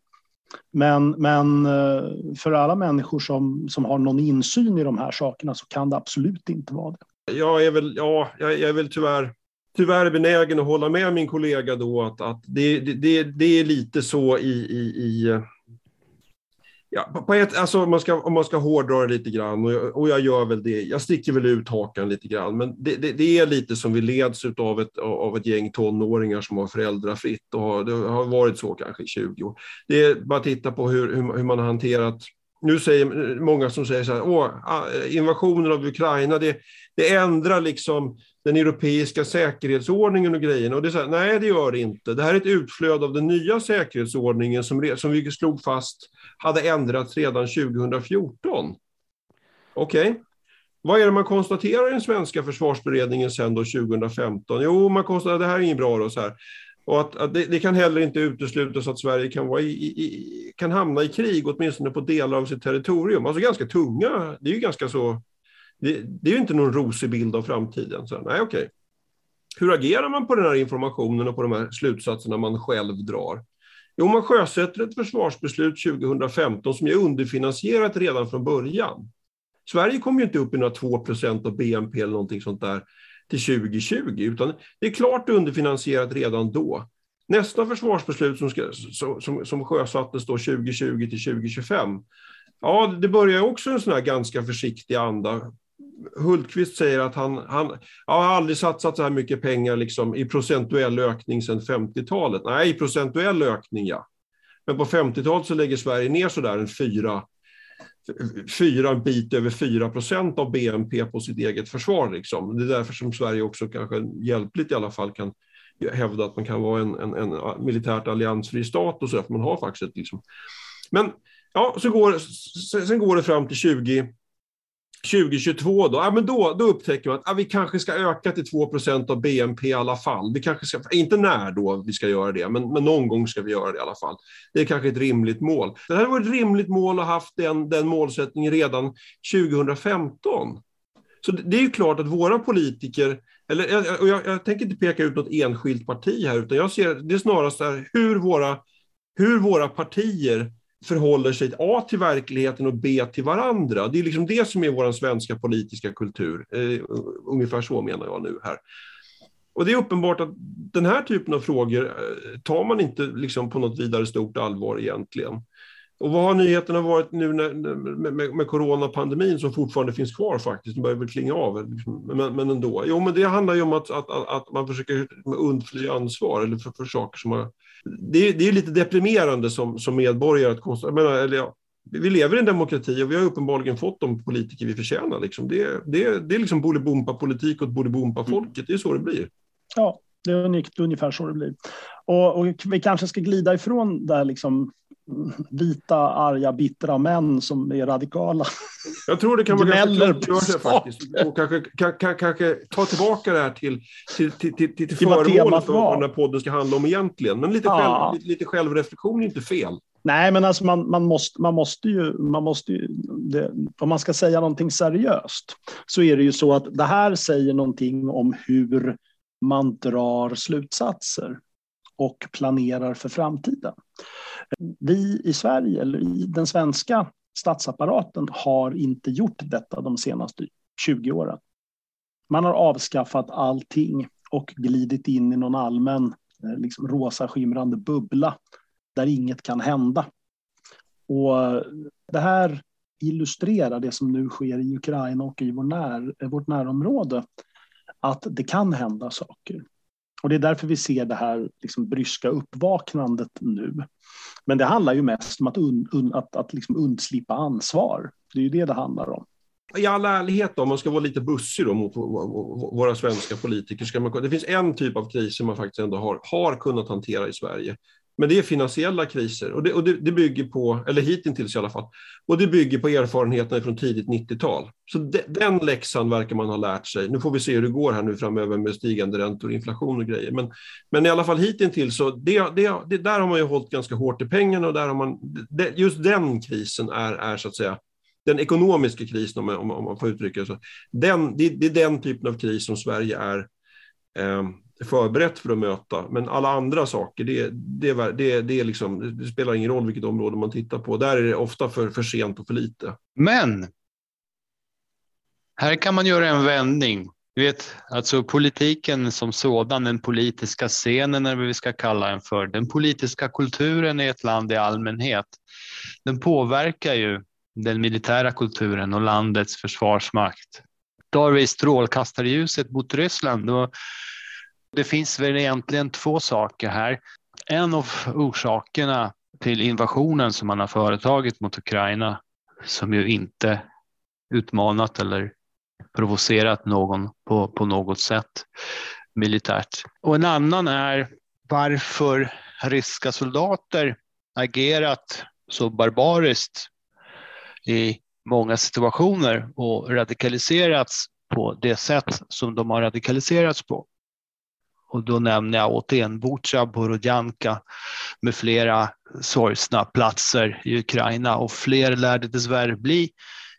Men, men eh, för alla människor som, som har någon insyn i de här sakerna så kan det absolut inte vara det. Jag är väl, ja, jag är väl tyvärr tyvärr benägen att hålla med min kollega då att, att det, det, det är lite så i, i, i Ja, på ett, alltså om, man ska, om man ska hårdra det lite grann, och jag, och jag gör väl det, jag sticker väl ut hakan lite grann, men det, det, det är lite som vi leds av ett, av ett gäng tonåringar som har föräldrafritt och har, det har varit så kanske i 20 år. Det är bara att titta på hur, hur, hur man har hanterat nu säger många som säger så här, Åh, ah, invasionen av Ukraina, det, det ändrar liksom den europeiska säkerhetsordningen och grejerna. Och det är så här, nej, det gör det inte. Det här är ett utflöde av den nya säkerhetsordningen som, som vi slog fast hade ändrats redan 2014. Okej. Okay. Vad är det man konstaterar i den svenska försvarsberedningen sen då 2015? Jo, man konstaterar att det här är inget bra. Då, så här. Och att, att det, det, kan heller inte uteslutas att Sverige kan, vara i, i, kan hamna i krig, åtminstone på delar av sitt territorium. Alltså ganska tunga, det är ju ganska så, det, det är ju inte någon rosig bild av framtiden. Så, nej, okej. Hur agerar man på den här informationen och på de här slutsatserna man själv drar? Jo, man sjösätter ett försvarsbeslut 2015 som är underfinansierat redan från början. Sverige kommer ju inte upp i några 2% av BNP eller någonting sånt där till 2020, utan det är klart underfinansierat redan då. Nästa försvarsbeslut som, ska, som, som sjösattes då 2020 till 2025, ja, det börjar också en sån här ganska försiktig anda. Hultqvist säger att han, han ja, har aldrig satsat så här mycket pengar liksom, i procentuell ökning sedan 50-talet. Nej, i procentuell ökning ja. Men på 50-talet så lägger Sverige ner så där en fyra fyra, en bit över 4 procent av BNP på sitt eget försvar. Liksom. Det är därför som Sverige också kanske hjälpligt i alla fall kan hävda att man kan vara en, en, en militärt alliansfri stat och så, för man har faktiskt ett liksom. Men ja, så går, sen går det fram till 20, 2022 då, ja, men då, då upptäcker man att ja, vi kanske ska öka till 2% av BNP i alla fall. Vi kanske ska, inte när då vi ska göra det, men, men någon gång ska vi göra det i alla fall. Det är kanske ett rimligt mål. Det hade varit ett rimligt mål att ha haft den, den målsättningen redan 2015. Så det är ju klart att våra politiker, eller, och jag, jag tänker inte peka ut något enskilt parti här, utan jag ser det snarast här, hur våra, hur våra partier förhåller sig A till verkligheten och B till varandra. Det är liksom det som är vår svenska politiska kultur. Eh, ungefär så menar jag nu här. Och det är uppenbart att den här typen av frågor eh, tar man inte liksom på något vidare stort allvar egentligen. Och vad har nyheterna varit nu när, med, med, med coronapandemin som fortfarande finns kvar faktiskt, den börjar väl klinga av, men, men ändå. Jo, men det handlar ju om att, att, att man försöker undfly ansvar eller för, för saker som har det, är, det är lite deprimerande som, som medborgare att konstatera. Ja, vi lever i en demokrati och vi har uppenbarligen fått de politiker vi förtjänar. Liksom. Det, det, det är liksom Bolibompa-politik åt Bolibompa-folket. Det är så det blir. Ja, det är ungefär så det blir. Och, och vi kanske ska glida ifrån där liksom vita, arga, bittra män som är radikala. Jag tror det kan vara ganska klokt det faktiskt. Och kanske, kanske, kanske ta tillbaka det här till, till, till, till, till föremålet för vad den här podden ska handla om egentligen. Men lite, ja. själv, lite, lite självreflektion är inte fel. Nej, men alltså man, man, måste, man måste ju, man måste ju det, om man ska säga någonting seriöst, så är det ju så att det här säger någonting om hur man drar slutsatser och planerar för framtiden. Vi i Sverige, eller i den svenska statsapparaten, har inte gjort detta de senaste 20 åren. Man har avskaffat allting och glidit in i någon allmän eh, liksom, rosa skimrande bubbla där inget kan hända. Och det här illustrerar det som nu sker i Ukraina och i vår när, vårt närområde. Att det kan hända saker. Och det är därför vi ser det här liksom bryska uppvaknandet nu. Men det handlar ju mest om att, un, un, att, att liksom undslippa ansvar. Det är ju det det handlar om. i all ärlighet, då, om man ska vara lite bussig då mot våra svenska politiker, ska man, det finns en typ av kriser man faktiskt ändå har, har kunnat hantera i Sverige. Men det är finansiella kriser och det, och det, det bygger på, eller hittills i alla fall, och det bygger på erfarenheterna från tidigt 90-tal. Så de, den läxan verkar man ha lärt sig. Nu får vi se hur det går här nu framöver med stigande räntor, inflation och grejer. Men, men i alla fall hittills så, det, det, det, där har man ju hållit ganska hårt i pengarna och där har man, det, just den krisen är, är så att säga den ekonomiska krisen, om man, om man får uttrycka det så, den, det, det, är den typen av kris som Sverige är eh, förberett för att möta. Men alla andra saker, det, det, det, det, är liksom, det spelar ingen roll vilket område man tittar på. Där är det ofta för, för sent och för lite. Men här kan man göra en vändning. Du vet, alltså politiken som sådan, den politiska scenen eller vad vi ska kalla den för, den politiska kulturen i ett land i allmänhet, den påverkar ju den militära kulturen och landets försvarsmakt. Tar vi strålkastarljuset mot Ryssland, då det finns väl egentligen två saker här. En av orsakerna till invasionen som man har företagit mot Ukraina, som ju inte utmanat eller provocerat någon på, på något sätt militärt. Och en annan är varför ryska soldater agerat så barbariskt i många situationer och radikaliserats på det sätt som de har radikaliserats på. Och då nämner jag återigen Butja, Borodjanka med flera sorgsna platser i Ukraina och fler lär det dessvärre bli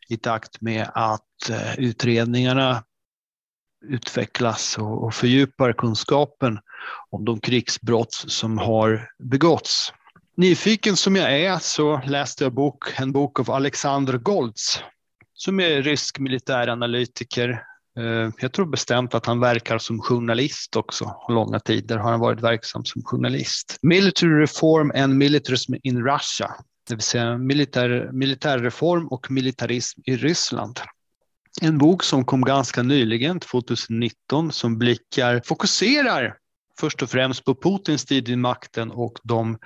i takt med att eh, utredningarna utvecklas och fördjupar kunskapen om de krigsbrott som har begåtts. Nyfiken som jag är så läste jag bok, en bok av Alexander Golds som är rysk militäranalytiker. Eh, jag tror bestämt att han verkar som journalist också. Långa tider har han varit verksam som journalist. Military Reform and Militarism in Russia, det vill säga militär, militärreform och militarism i Ryssland. En bok som kom ganska nyligen, 2019, som blickar, fokuserar först och främst på Putins tid i makten och de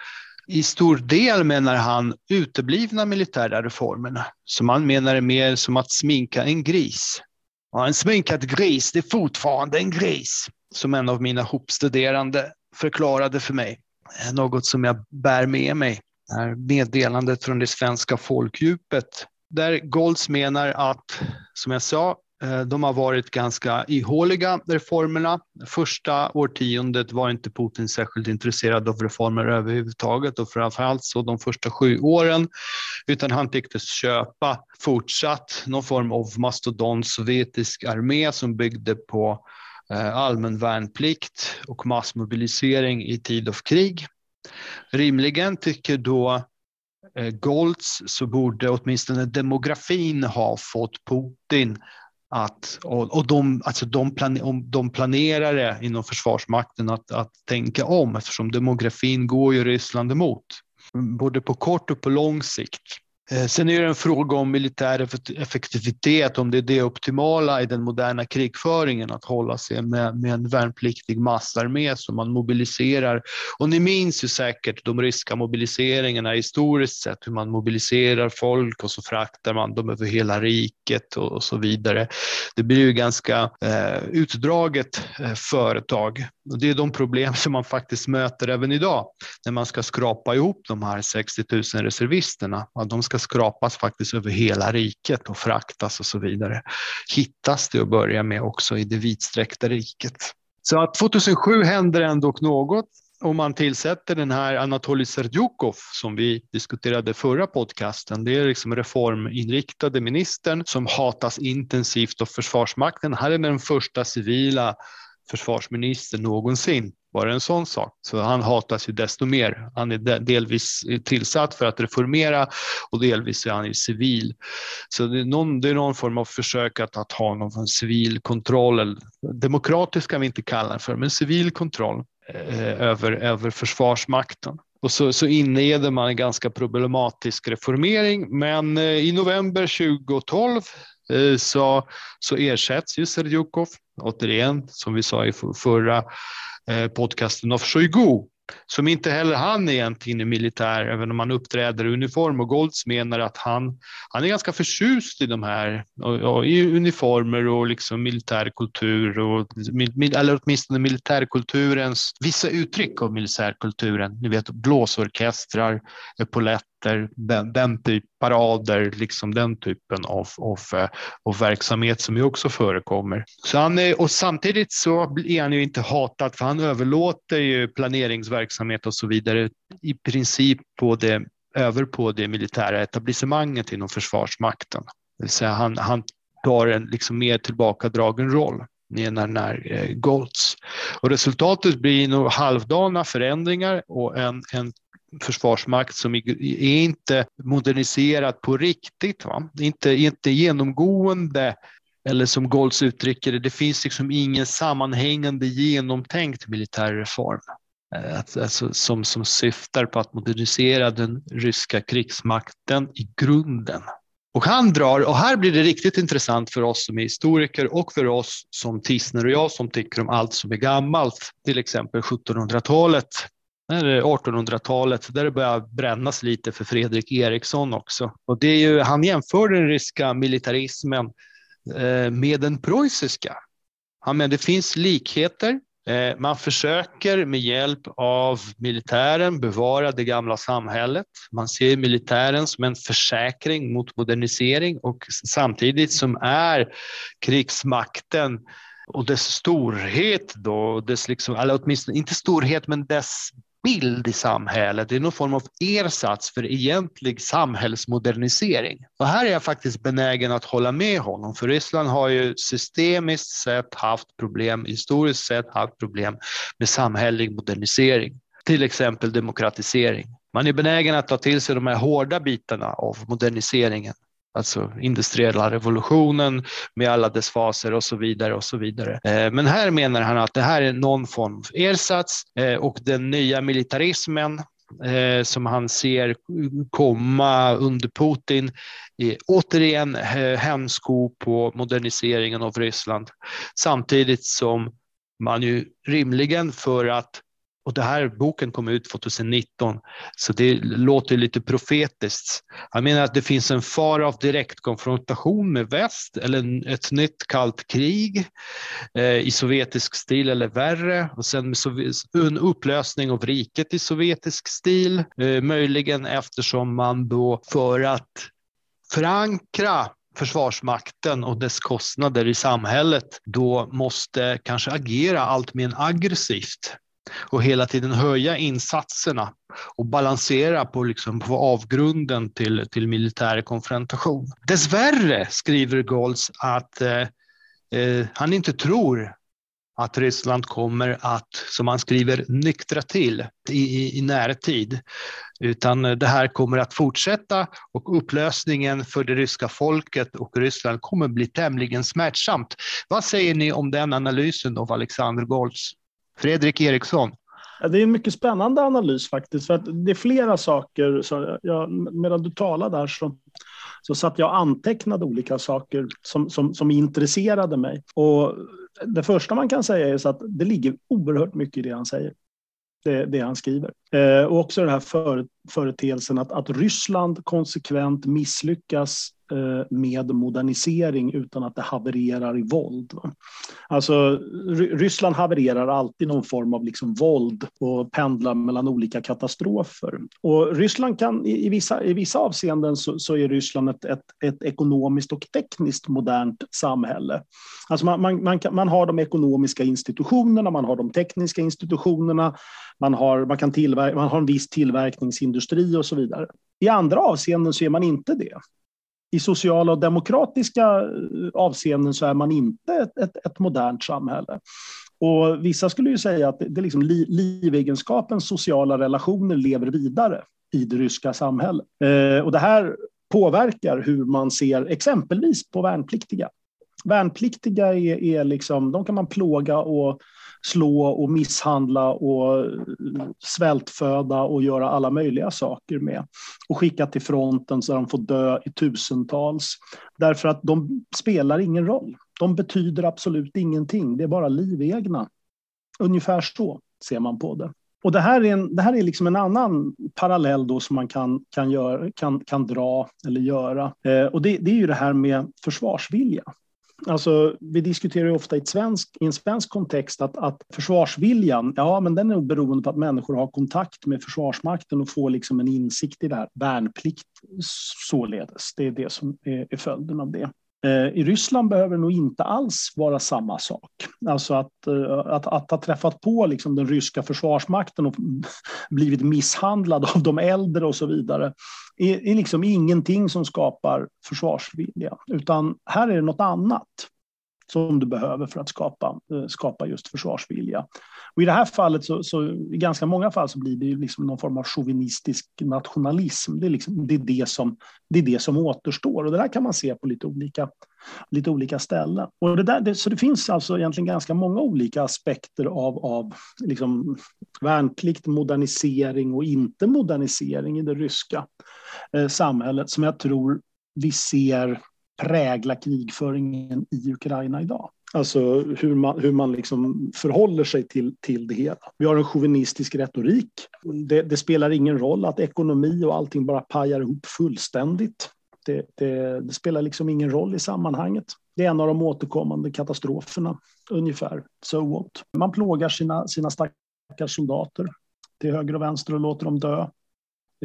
i stor del menar han uteblivna militära reformerna, som han menar är mer som att sminka en gris. Ja, en sminkad gris, det är fortfarande en gris, som en av mina hopstuderande förklarade för mig. Något som jag bär med mig. Det här meddelandet från det svenska folkdjupet, där Golds menar att, som jag sa, Eh, de har varit ganska ihåliga, reformerna. Första årtiondet var inte Putin särskilt intresserad av reformer överhuvudtaget och framförallt så de första sju åren, utan han tycktes köpa fortsatt någon form av mastodont sovjetisk armé som byggde på eh, allmän värnplikt och massmobilisering i tid av krig. Rimligen tycker då eh, Goltz så borde åtminstone demografin ha fått Putin att, och, och de, alltså de, plan, de planerare inom Försvarsmakten att, att tänka om eftersom demografin går ju Ryssland emot, både på kort och på lång sikt. Eh, sen är det en fråga om militär effektivitet, om det är det optimala i den moderna krigföringen, att hålla sig med, med en värnpliktig massarmé som man mobiliserar. Och ni minns ju säkert de ryska mobiliseringarna historiskt sett, hur man mobiliserar folk och så fraktar man dem över hela riket och, och så vidare. Det blir ju ganska eh, utdraget eh, företag. Och det är de problem som man faktiskt möter även idag när man ska skrapa ihop de här 60 000 reservisterna. Att de ska skrapas faktiskt över hela riket och fraktas och så vidare. Hittas det att börja med också i det vidsträckta riket. Så att 2007 händer ändå något och man tillsätter den här Anatolij Serdjukov som vi diskuterade förra podcasten. Det är liksom reforminriktade ministern som hatas intensivt av Försvarsmakten. Han är den första civila försvarsministern någonsin. Bara en sån sak. Så han hatas ju desto mer. Han är delvis tillsatt för att reformera och delvis är han ju civil. Så det är någon, det är någon form av försök att, att ha någon civil kontroll, eller, demokratisk kan vi inte kalla det för, men civil kontroll eh, över, över försvarsmakten. Och så, så inleder man en ganska problematisk reformering, men eh, i november 2012 eh, så, så ersätts ju Serdjukov, återigen som vi sa i förra Eh, podcasten av Shoigu som inte heller han egentligen är militär, även om han uppträder i uniform. Och Goltz menar att han, han är ganska förtjust i de här, och, och, i uniformer och liksom militärkultur, och, eller åtminstone militärkulturens, vissa uttryck av militärkulturen. Ni vet blåsorkestrar, eh, epauletter, den, den typ, parader, liksom den typen av, av, av verksamhet som ju också förekommer. Så han är, och samtidigt så är han ju inte hatad, för han överlåter ju planeringsverksamhet och så vidare i princip på det, över på det militära etablissemanget inom Försvarsmakten. Det vill säga han, han tar en liksom mer tillbakadragen roll menar när eh, Goltz. Och resultatet blir nog halvdana förändringar och en, en försvarsmakt som är inte moderniserad på riktigt. Va? Inte, inte genomgående, eller som Golds uttrycker det, det finns liksom ingen sammanhängande genomtänkt militärreform. reform eh, alltså, som, som syftar på att modernisera den ryska krigsmakten i grunden. Och han drar, och här blir det riktigt intressant för oss som är historiker och för oss som Tisner och jag som tycker om allt som är gammalt, till exempel 1700-talet, 1800-talet, där det börjar brännas lite för Fredrik Eriksson också. Och det är ju, han jämför den ryska militarismen eh, med den preussiska. Han menar det finns likheter. Eh, man försöker med hjälp av militären bevara det gamla samhället. Man ser militären som en försäkring mot modernisering och samtidigt som är krigsmakten och dess storhet då, dess liksom, eller åtminstone inte storhet, men dess bild i samhället. Det är någon form av ersats för egentlig samhällsmodernisering. Och här är jag faktiskt benägen att hålla med honom, för Ryssland har ju systemiskt sett haft problem, historiskt sett haft problem med samhällelig modernisering, till exempel demokratisering. Man är benägen att ta till sig de här hårda bitarna av moderniseringen alltså industriella revolutionen med alla dess faser och så vidare och så vidare. Eh, men här menar han att det här är någon form av ersats eh, och den nya militarismen eh, som han ser komma under Putin är återigen hämsko på moderniseringen av Ryssland samtidigt som man ju rimligen för att och det här boken kom ut 2019, så det låter lite profetiskt. Han menar att det finns en fara av direktkonfrontation med väst eller ett nytt kallt krig eh, i sovjetisk stil eller värre. Och sen en upplösning av riket i sovjetisk stil, eh, möjligen eftersom man då för att förankra Försvarsmakten och dess kostnader i samhället då måste kanske agera allt mer aggressivt och hela tiden höja insatserna och balansera på, liksom, på avgrunden till, till militär konfrontation. Dessvärre skriver Goltz att eh, eh, han inte tror att Ryssland kommer att, som han skriver, nyktra till i, i, i närtid. Utan det här kommer att fortsätta och upplösningen för det ryska folket och Ryssland kommer bli tämligen smärtsamt. Vad säger ni om den analysen av Alexander Goltz? Fredrik Eriksson. Det är en mycket spännande analys faktiskt. För att det är flera saker. Så jag, medan du talade där så, så satt jag och antecknade olika saker som, som, som intresserade mig. Och det första man kan säga är så att det ligger oerhört mycket i det han säger. Det, det han skriver. Eh, och också det här för, företeelsen att, att Ryssland konsekvent misslyckas eh, med modernisering utan att det havererar i våld. Alltså, Ryssland havererar alltid någon form av liksom våld och pendlar mellan olika katastrofer. Och Ryssland kan i, vissa, i vissa avseenden så, så är Ryssland ett, ett, ett, ekonomiskt och tekniskt modernt samhälle. Alltså man, man, man, kan, man har de ekonomiska institutionerna, man har de tekniska institutionerna, man har, man, kan tillverka, man har en viss tillverkningsindustri och så vidare. I andra avseenden så är man inte det i sociala och demokratiska eh, avseenden så är man inte ett, ett, ett modernt samhälle. Och vissa skulle ju säga att det, det liksom li, livegenskapens sociala relationer lever vidare i det ryska samhället. Eh, och det här påverkar hur man ser exempelvis på värnpliktiga. Värnpliktiga är, är liksom, de kan man plåga och slå och misshandla och svältföda och göra alla möjliga saker med. Och skicka till fronten så de får dö i tusentals. Därför att de spelar ingen roll. De betyder absolut ingenting. Det är bara livegna. Ungefär så ser man på det. Och det här är, en, det här är liksom en annan parallell då som man kan, kan, gör, kan, kan dra eller göra. Eh, och det, det är ju det här med försvarsvilja. Alltså, vi diskuterar ju ofta i, svensk, i en svensk kontext att, att försvarsviljan, ja, men den är beroende på att människor har kontakt med Försvarsmakten och får liksom en insikt i det här. Värnplikt således, det är det som är, är följden av det. Eh, I Ryssland behöver det nog inte alls vara samma sak. Alltså att, eh, att, att ha träffat på liksom den ryska försvarsmakten och blivit misshandlad av de äldre och så vidare är, är liksom ingenting som skapar försvarsvilja, utan här är det något annat som du behöver för att skapa, eh, skapa just försvarsvilja. Och I det här fallet, så, så, i ganska många fall, så blir det liksom någon form av chauvinistisk nationalism. Det är, liksom, det, är det, som, det är det som återstår och det där kan man se på lite olika, lite olika ställen. Och det där, det, så det finns alltså egentligen ganska många olika aspekter av, av liksom värnplikt, modernisering och inte modernisering i det ryska eh, samhället som jag tror vi ser prägla krigföringen i Ukraina idag. Alltså hur man, hur man liksom förhåller sig till, till det hela. Vi har en chauvinistisk retorik. Det, det, spelar ingen roll att ekonomi och allting bara pajar ihop fullständigt. Det, det, det, spelar liksom ingen roll i sammanhanget. Det är en av de återkommande katastroferna, ungefär. So what? Man plågar sina, sina stackars soldater till höger och vänster och låter dem dö.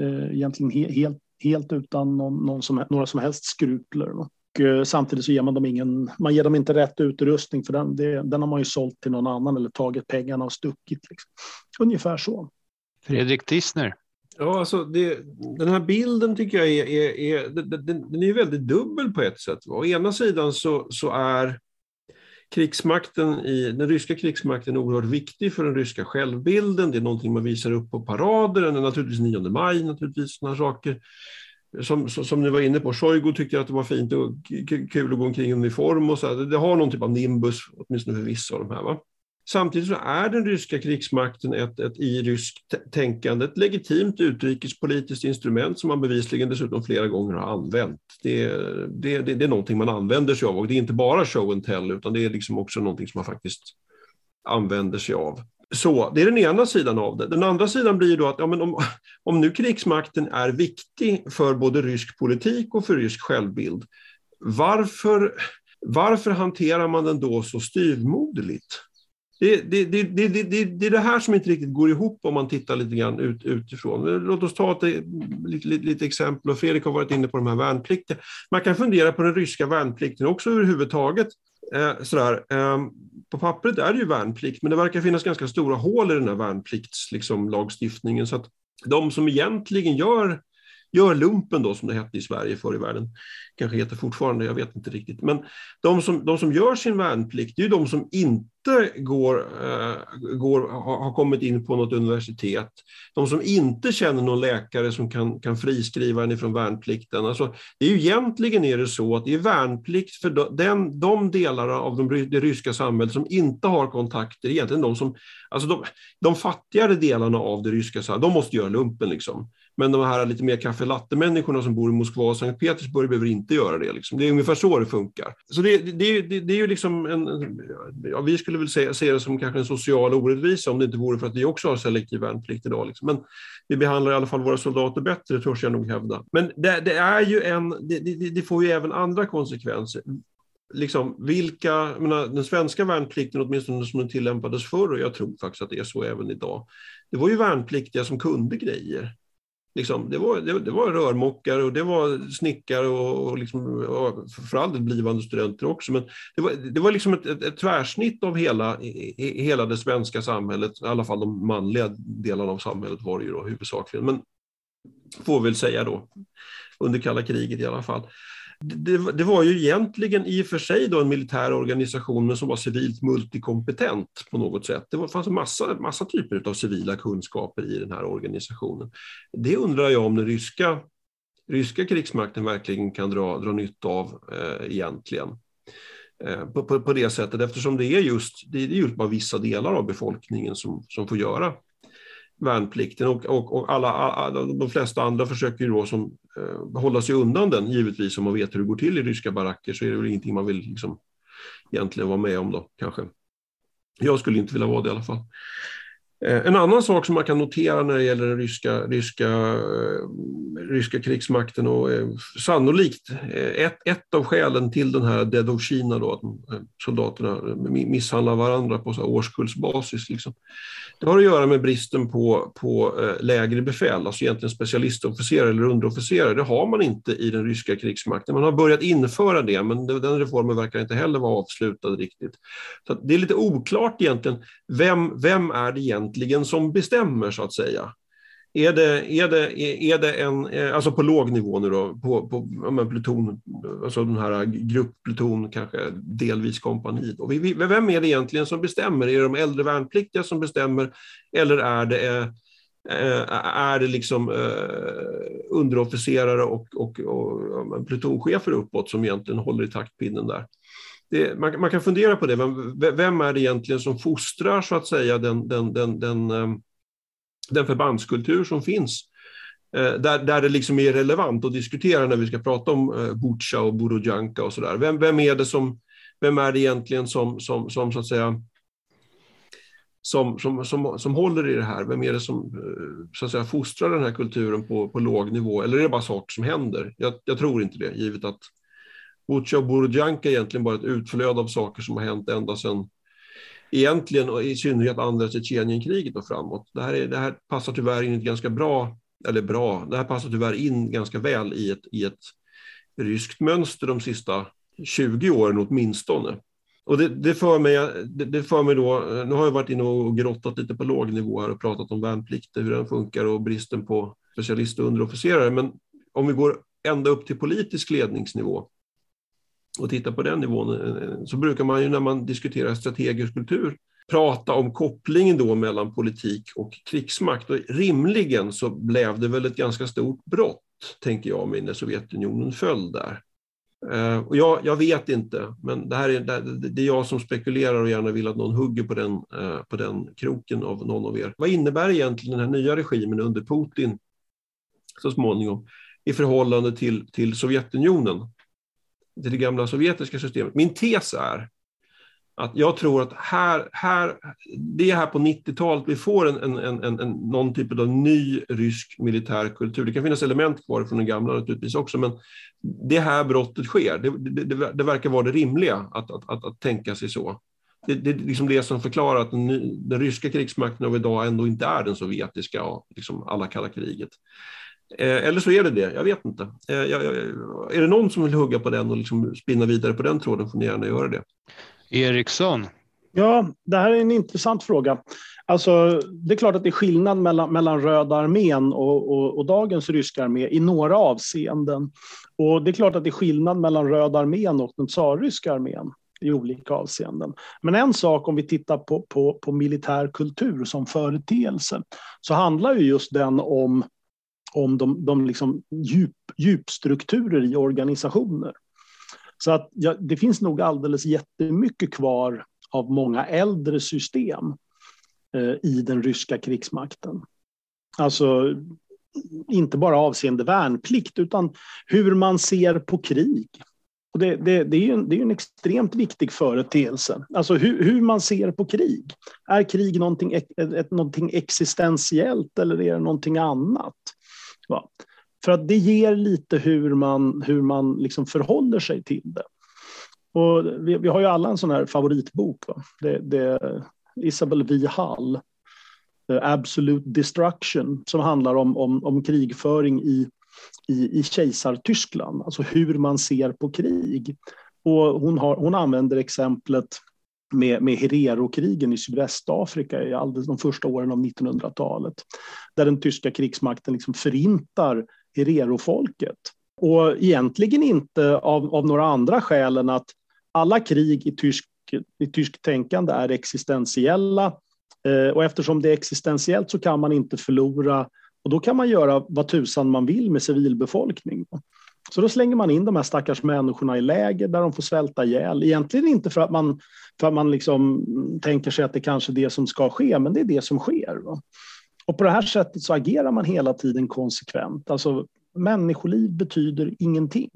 Eh, egentligen he, helt, helt utan någon, någon som, några som helst skrupler. Eh, samtidigt så ger man dem ingen, man ger dem inte rätt utrustning för den, det, den har man ju sålt till någon annan eller tagit pengarna och stuckit. Liksom. Ungefär så. Fredrik Tissner. Ja, alltså det, den här bilden tycker jag är, är, är den, den, är väldigt dubbel på ett sätt. Å ena sidan så, så är krigsmakten i, den ryska krigsmakten oerhört viktig för den ryska självbilden. Det är någonting man visar upp på parader, naturligtvis 9 maj, naturligtvis sådana saker som, som ni var inne på, Shoigu tyckte att det var fint och kul att gå omkring i uniform och så. Här. Det har någon typ av nimbus, åtminstone för vissa av de här. Va? Samtidigt så är den ryska krigsmakten ett, ett i ryskt tänkande ett legitimt utrikespolitiskt instrument som man bevisligen dessutom flera gånger har använt. Det, det, det, det är någonting man använder sig av och det är inte bara show and tell utan det är liksom också någonting som man faktiskt använder sig av. Så, det är den ena sidan av det. Den andra sidan blir då att ja, men om, om nu krigsmakten är viktig för både rysk politik och för rysk självbild, varför, varför hanterar man den då så styvmoderligt? Det, det, det, det, det, det är det här som inte riktigt går ihop om man tittar lite grann ut, utifrån. Låt oss ta ett lite, lite, lite exempel, och Fredrik har varit inne på de här värnplikten. Man kan fundera på den ryska värnplikten också överhuvudtaget. Eh, sådär, eh, på pappret är det ju värnplikt, men det verkar finnas ganska stora hål i den här värnpliktslagstiftningen. Liksom, så att de som egentligen gör, gör lumpen, då, som det hette i Sverige förr i världen, kanske heter fortfarande, jag vet inte riktigt, men de som, de som gör sin värnplikt, det är ju de som inte går, eh, går, har, kommit in på något universitet, de som inte känner någon läkare som kan, kan friskriva en ifrån värnplikten. Alltså, det är ju egentligen är det så att det är värnplikt för den, de delar av de, det ryska samhället som inte har kontakter, egentligen de som, alltså de, de fattigare delarna av det ryska samhället, de måste göra lumpen liksom. Men de här lite mer kaffelatte-människorna som bor i Moskva och Sankt Petersburg behöver inte inte göra det. Liksom. Det är ungefär så det funkar. Så det, det, det, det är ju liksom en, ja, vi skulle väl se, se det som kanske en social orättvisa om det inte vore för att vi också har selektiv värnplikt idag. Liksom. Men vi behandlar i alla fall våra soldater bättre, törs jag nog hävda. Men det, det är ju en, det, det, får ju även andra konsekvenser liksom, vilka, menar, den svenska värnplikten, åtminstone som den tillämpades förr, och jag tror faktiskt att det är så även idag, det var ju värnpliktiga som kunde grejer. Liksom, det, var, det, det, var rörmokare och det var snickare och, och, liksom, och för all del blivande studenter också. Men det var, det var liksom ett, ett, ett tvärsnitt av hela, hela det svenska samhället, i alla fall de manliga delarna av samhället var det ju då huvudsakligen. Men får vi väl säga då, under kalla kriget i alla fall det, det, var ju egentligen i och för sig då en militär organisation men som var civilt multikompetent på något sätt. Det var, fanns en massa, massa typer av civila kunskaper i den här organisationen. Det undrar jag om den ryska, ryska krigsmakten verkligen kan dra, dra nytta av eh, egentligen. Eh, på, på, på, det sättet eftersom det är just, det är just bara vissa delar av befolkningen som, som får göra värnplikten och, och, och alla, alla, de flesta andra försöker ju då som, eh, hålla sig undan den, givetvis om man vet hur det går till i ryska baracker så är det väl ingenting man vill liksom, egentligen vara med om då kanske. Jag skulle inte vilja vara det i alla fall. Eh, en annan sak som man kan notera när det gäller den ryska, ryska, eh, ryska krigsmakten och eh, sannolikt ett, ett av skälen till den här Dedoshina då, att soldaterna misshandlar varandra på så årskullsbasis. Liksom. Det har att göra med bristen på, på lägre befäl, alltså egentligen specialistofficerare eller underofficerare. Det har man inte i den ryska krigsmakten. Man har börjat införa det, men den reformen verkar inte heller vara avslutad riktigt. Så det är lite oklart egentligen, vem, vem är det egentligen egentligen som bestämmer så att säga? Är det, är det, är det en, eh, alltså på låg nivå nu då, på, på men pluton, alltså den här grupppluton, kanske delvis kompani. Då. vem är det egentligen som bestämmer? Är det de äldre värnpliktiga som bestämmer eller är det, eh, eh, är det liksom underofficerare och, och, och plutonchefer uppåt som egentligen håller i taktpinnen där? Det, man, man, kan fundera på det, men vem är det egentligen som fostrar så att säga den, den, den, den, eh, den förbandskultur som finns? Eh, där, där det liksom är relevant att diskutera när vi ska prata om eh, Butja och Borodjanka och sådär. Vem, vem är det som, vem är det egentligen som, som, som så att säga som, som, som, som håller i det här? Vem är det som så att säga, fostrar den här kulturen på, på låg nivå? Eller är det bara saker som händer? Jag, jag tror inte det, givet att Butja och Borodjanka är egentligen bara ett utflöde av saker som har hänt ända sedan egentligen och i synnerhet andra Tjetjenienkriget och framåt. Det här, är, det här passar tyvärr in ganska bra, eller bra, det här passar tyvärr in ganska väl i ett, i ett ryskt mönster de sista 20 åren åtminstone. Och det, det, för mig, det, det för mig då, eh, nu har jag varit inne och grottat lite på låg nivå här och pratat om värnplikten, hur den funkar och bristen på specialister och underofficerare. Men om vi går ända upp till politisk ledningsnivå och titta på den nivån eh, eh, så brukar man ju när man diskuterar strategisk kultur prata om kopplingen då mellan politik och krigsmakt. Och rimligen så blev det väl ett ganska stort brott, tänker jag mig, när Sovjetunionen föll där. Eh, och jag, jag, vet inte, men det, här är, det är jag som spekulerar och gärna vill att någon hugger på den, på den kroken av någon av er. Vad innebär egentligen den här nya regimen under Putin så småningom i förhållande till, till Sovjetunionen? Till det gamla sovjetiska systemet. Min tes är att jag tror att här, här, det är här på 90-talet vi får en, en, en, en, någon typ av ny rysk militär kultur. Det kan finnas element kvar från den gamla naturligtvis också, men det här brottet sker. Det, det, det, det verkar vara det rimliga att, att, att, att tänka sig så. Det, det är liksom det som förklarar att den, den ryska krigsmakten av idag ändå inte är den sovjetiska, liksom alla kalla kriget. Eh, eller så är det det, jag vet inte. Eh, är det någon som vill hugga på den och liksom spinna vidare på den tråden får ni gärna göra det. Eriksson? Ja, det här är en intressant fråga. Alltså, det är klart att det är skillnad mellan, mellan Röda armén och, och, och, dagens ryska armé i några avseenden. Och det är klart att det är skillnad mellan Röda armén och den tsarryska armén i olika avseenden. Men en sak om vi tittar på, på, på militär kultur som företeelse så handlar ju just den om om de, de liksom djup, djupstrukturer i organisationer. Så att, ja, det finns nog alldeles jättemycket kvar av många äldre system eh, i den ryska krigsmakten. Alltså inte bara avseende värnplikt utan hur man ser på krig. Och det, det, det är ju en, det är en extremt viktig företeelse. Alltså hur, hur, man ser på krig. Är krig någonting, ett, någonting existentiellt eller är det någonting annat? Va? För att det ger lite hur man, hur man liksom förhåller sig till det. Och vi, vi har ju alla en sån här favoritbok. Va? Det, det Isabel V. Hall, Absolute Destruction, som handlar om, om, om krigföring i, i, i kejsartyskland, alltså hur man ser på krig. Och hon, har, hon använder exemplet med, med Herero-krigen i Sydvästafrika i alldeles de första åren av 1900-talet. Där den tyska krigsmakten liksom förintar Herero-folket. Och egentligen inte av, av några andra skäl än att alla krig i tysk, i tysk tänkande är existentiella. Eh, och eftersom det är existentiellt så kan man inte förlora och då kan man göra vad tusan man vill med civilbefolkning. Så då slänger man in de här stackars människorna i läger där de får svälta ihjäl. Egentligen inte för att man, för att man liksom tänker sig att det kanske är det som ska ske, men det är det som sker. Va? Och på det här sättet så agerar man hela tiden konsekvent. Alltså, människoliv betyder ingenting.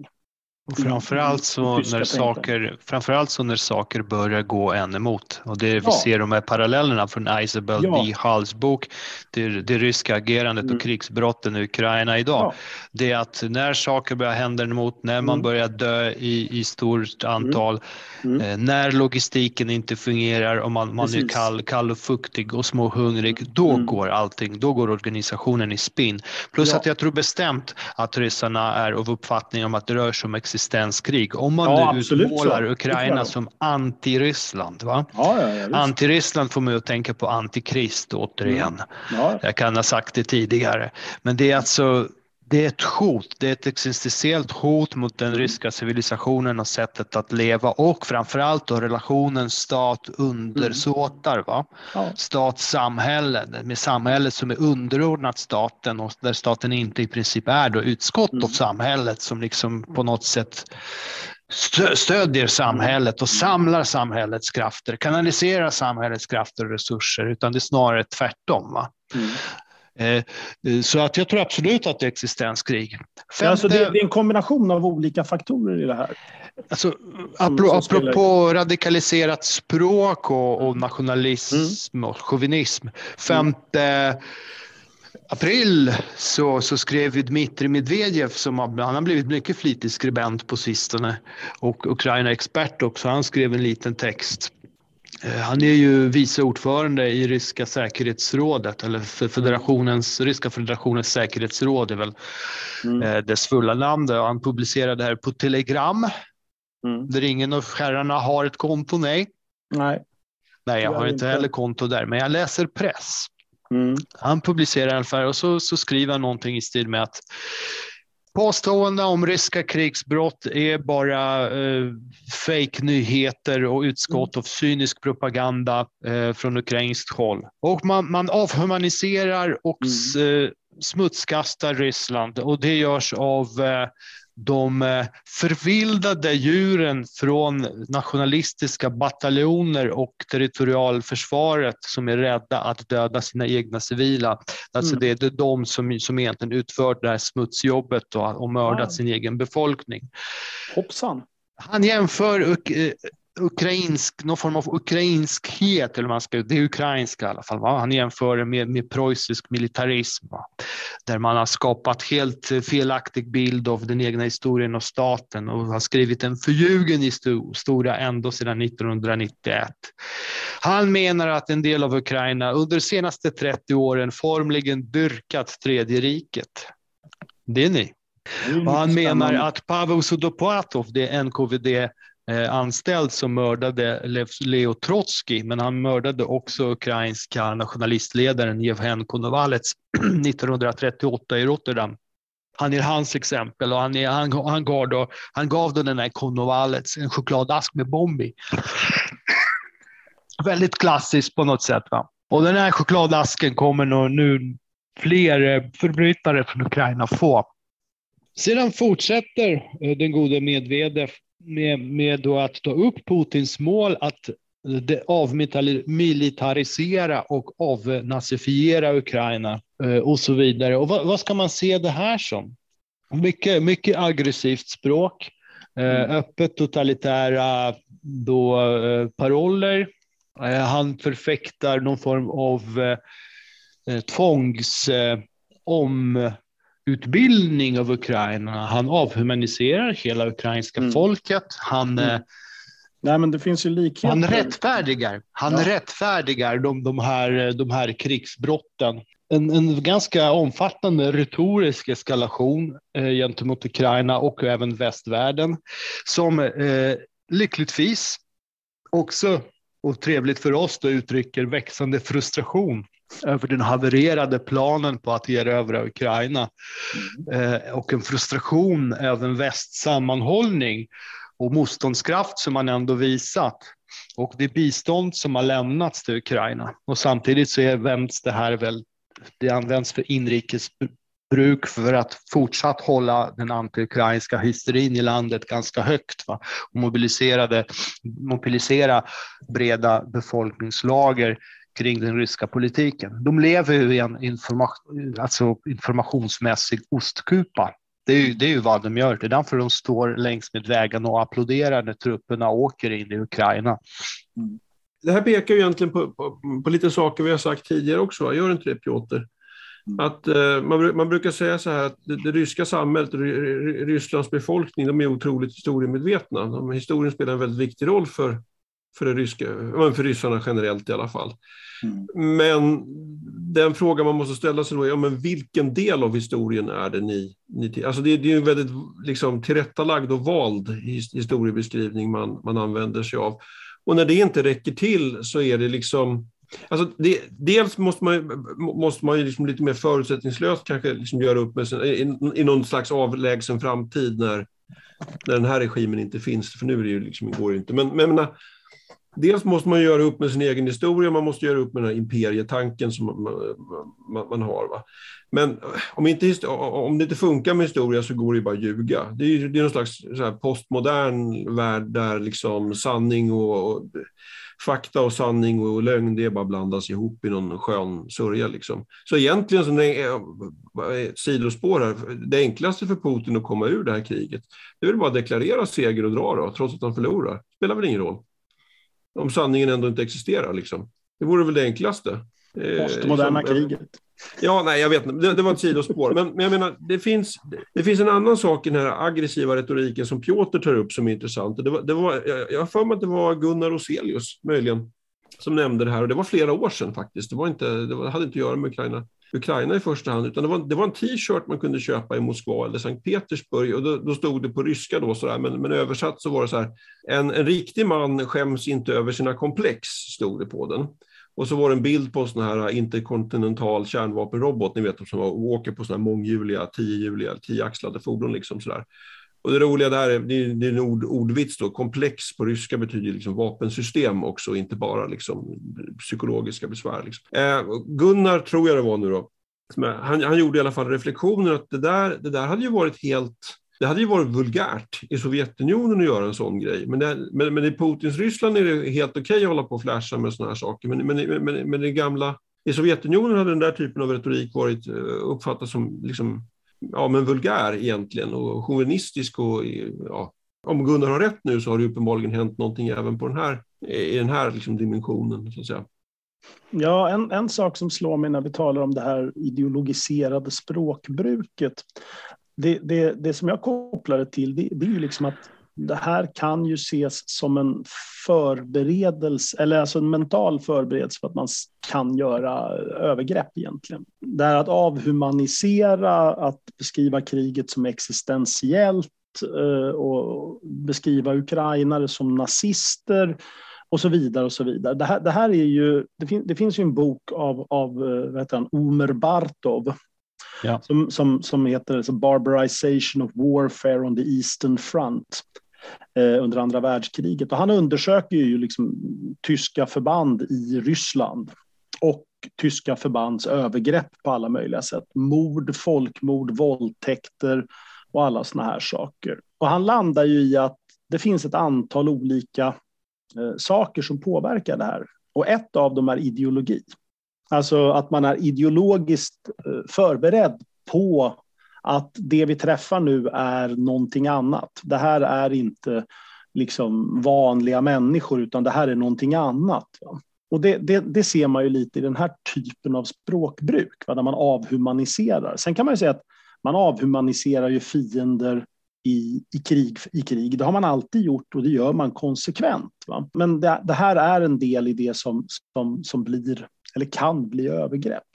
Och framförallt så, när saker, framförallt så när saker börjar gå en emot. Och det vi ja. ser de här parallellerna från Isabel ja. B. Halls bok, det, det ryska agerandet mm. och krigsbrotten i Ukraina idag. Ja. Det är att när saker börjar hända emot, när man mm. börjar dö i, i stort antal, mm. mm. eh, när logistiken inte fungerar och man, man är kall, kall och fuktig och småhungrig, då mm. går allting, då går organisationen i spinn. Plus att jag tror bestämt att ryssarna är av uppfattning om att det rör sig om existenskrig. Om man ja, nu utmålar så. Ukraina som anti-Ryssland. Va? Ja, ja, anti-Ryssland får man ju tänka på antikrist återigen. Mm. Jag kan ha sagt det tidigare. Men det är alltså det är ett hot, det är ett existentiellt hot mot den mm. ryska civilisationen och sättet att leva och framförallt då relationen stat-undersåtar. Va? Ja. Stat-samhälle, med samhället som är underordnat staten och där staten inte i princip är då utskott mm. av samhället som liksom på något sätt stödjer samhället och samlar samhällets krafter, kanaliserar samhällets krafter och resurser, utan det är snarare tvärtom. Va? Mm. Eh, så att jag tror absolut att det är existenskrig. Femte... Alltså det, är en kombination av olika faktorer i det här. Alltså, apropå, apropå radikaliserat språk och, och nationalism mm. och chauvinism. Femte april så, så skrev Dmitrij Medvedev, som har, han har blivit mycket flitig skribent på sistone och Ukraina-expert också, han skrev en liten text Eh, han är ju vice ordförande i ryska säkerhetsrådet, eller för federationens, ryska federationens säkerhetsråd är väl mm. Eh, dess fulla namn. Han publicerade det här på Telegram, mm. där ingen av herrarna har ett konto, nej. Nej, nej jag har inte heller konto där, men jag läser press. Mm. Han publicerar fall och så, så skriver han någonting i stil med att Påståenden om ryska krigsbrott är bara eh, fake-nyheter och utskott av cynisk propaganda eh, från ukrainskt håll. Och man, man avhumaniserar och mm. eh, smutskastar Ryssland och det görs av eh, de eh, förvildade djuren från nationalistiska bataljoner och territorialförsvaret som är rädda att döda sina egna civila. Alltså mm. det är de som, som egentligen utfört det här smutsjobbet och, och mördat ah. sin egen befolkning. Hoppsan. Han jämför eh, ukrainsk, någon form av ukrainskhet, eller man ska, det är ukrainska i alla fall. Va? Han jämför det med, med preussisk militarism, va? där man har skapat helt felaktig bild av den egna historien och staten och har skrivit en förljugen historia ändå sedan 1991. Han menar att en del av Ukraina under de senaste 30 åren formligen dyrkat tredje riket. Det är ni. Och han menar att Pavel Sudopatov, det är NKVD anställd som mördade Leo Trotsky, men han mördade också ukrainska nationalistledaren Jevhen Konovalets 1938 i Rotterdam. Han är hans exempel och han, är, han, han, gav, då, han gav då den här Konovalets en chokladask med bomb i. Väldigt klassiskt på något sätt. Va? Och den här chokladasken kommer nog nu fler eh, förbrytare från Ukraina få. Sedan fortsätter eh, den gode Medvedev med, med då att ta upp Putins mål att avmilitarisera och avnazifiera Ukraina eh, och så vidare. Och vad, vad, ska man se det här som? Mycket, mycket aggressivt språk, eh, mm. öppet totalitära då, eh, paroller. Han förfäktar någon form av tvångs om utbildning av Ukraina. Han avhumaniserar hela ukrainska mm. folket. Han, mm. Nej, men det finns ju likheter. Han rättfärdigar, han ja. rättfärdigar de, de, här, de här krigsbrotten. En, en ganska omfattande retorisk eskalation eh, gentemot Ukraina och även västvärlden som eh, lyckligtvis också, och trevligt för oss, då, uttrycker växande frustration över den havererade planen på att erövra Ukraina eh, och en frustration över västs sammanhållning och motståndskraft som man ändå visat och det bistånd som har lämnats till Ukraina. Och samtidigt så används det här väl, det används för inrikesbruk för att fortsatt hålla den anti-ukrainska hysterin i landet ganska högt va? och mobilisera breda befolkningslager kring den ryska politiken. De lever ju i en informa alltså informationsmässig ostkupa Det är ju, det är ju vad de gör. Det är därför de står längs med vägen och applåderar när trupperna åker in i Ukraina. Mm. Det här pekar ju egentligen på, på, på, lite saker vi har sagt tidigare också, gör inte det Piotr? Mm. Att, eh, man, man, brukar säga så här att det, det ryska samhället Rysslands befolkning, de är otroligt historiemedvetna. De, historien spelar en väldigt viktig roll för, för, det ryska, för ryssarna generellt i alla fall. Mm. Men den fråga man måste ställa sig då är, ja, men vilken del av historien är det ni... ni alltså det, det är en väldigt liksom, tillrättalagd och vald historiebeskrivning man, man använder sig av. Och när det inte räcker till så är det liksom Alltså det, dels måste man, måste man liksom lite mer förutsättningslöst kanske liksom göra upp med sin, i, i någon slags avlägsen framtid när, när den här regimen inte finns, för nu är det ju liksom, går det inte. Men, men menar, dels måste man göra upp med sin egen historia, man måste göra upp med den här imperietanken som man, man, man har. Va? Men eh, om, inte, om det inte funkar med historia så går det ju bara att ljuga. Det är, det är någon slags postmodern värld där liksom sanning och, och fakta och sanning och lögn, det bara blandas ihop i någon skön sörja. Liksom. Så egentligen, som eh, det är, sidospår här, det enklaste för Putin att komma ur det här kriget, det är väl bara att deklarera seger och dra då, trots att han förlorar. Det spelar väl ingen roll. Om sanningen ändå inte existerar. Liksom. Det vore väl det enklaste. Postmoderna eh, liksom, kriget. Ja, nej, jag vet inte. Det, det var ett sidospår. Men, men jag menar, det finns, det finns en annan sak i den här aggressiva retoriken som Piotr tar upp som är intressant. Det var, det var, jag har för mig att det var Gunnar Roselius, möjligen, som nämnde det här. Och det var flera år sedan faktiskt. Det, var inte, det hade inte att göra med Ukraina. Ukraina i första hand, utan det var, det var en t-shirt man kunde köpa i Moskva eller Sankt Petersburg och då, då stod det på ryska då sådär, men, men översatt så var det så här, en, en riktig man skäms inte över sina komplex, stod det på den. Och så var det en bild på en sån här interkontinental kärnvapenrobot, ni vet de som åker på såna här månghjuliga, tiohjuliga, tioaxlade fordon liksom sådär. Och det roliga där är, det är en ord, ordvits då, komplex på ryska betyder liksom vapensystem också, inte bara liksom psykologiska besvär. Liksom. Eh, Gunnar, tror jag det var nu då, han, han gjorde i alla fall reflektionen att det där, det där hade ju varit helt det hade ju varit vulgärt i Sovjetunionen att göra en sån grej. Men, det, men, men i Putins Ryssland är det helt okej okay att hålla på och flasha med såna här saker. Men, men, men, men det gamla, i Sovjetunionen hade den där typen av retorik varit eh, uppfattat som liksom, ja, men vulgär egentligen och chauvinistisk. Och, ja, om Gunnar har rätt nu så har det uppenbarligen hänt någonting även på den här, i den här liksom dimensionen. Så att säga. Ja, en, en sak som slår mig när vi talar om det här ideologiserade språkbruket, det, det, det som jag kopplar det till, det, det är ju liksom att det här kan ju ses som en förberedelse, eller alltså en mental förberedelse för att man kan göra övergrepp egentligen. Det här att avhumanisera, att beskriva kriget som existentiellt eh, och beskriva ukrainare som nazister och så vidare. och så vidare. Det här, det här är ju, det, fin, det finns ju en bok av, av eh, vad heter han, Omer Bartov ja. som, som, som heter så Barbarization of Warfare on the Eastern Front Eh, under andra världskriget. Och han undersöker ju liksom tyska förband i Ryssland och tyska förbands övergrepp på alla möjliga sätt. Mord, folkmord, våldtäkter och alla såna här saker. Och han landar ju i att det finns ett antal olika eh, saker som påverkar det här. Och ett av dem är ideologi. Alltså att man är ideologiskt eh, förberedd på att det vi träffar nu är någonting annat. Det här är inte liksom vanliga människor, utan det här är någonting annat. Och det, det, det, ser man ju lite i den här typen av språkbruk, va, där man avhumaniserar. Sen kan man ju säga att man avhumaniserar ju fiender i, i, krig, i krig. Det har man alltid gjort och det gör man konsekvent. Va? Men det, det här är en del i det som, som, som blir eller kan bli övergrepp.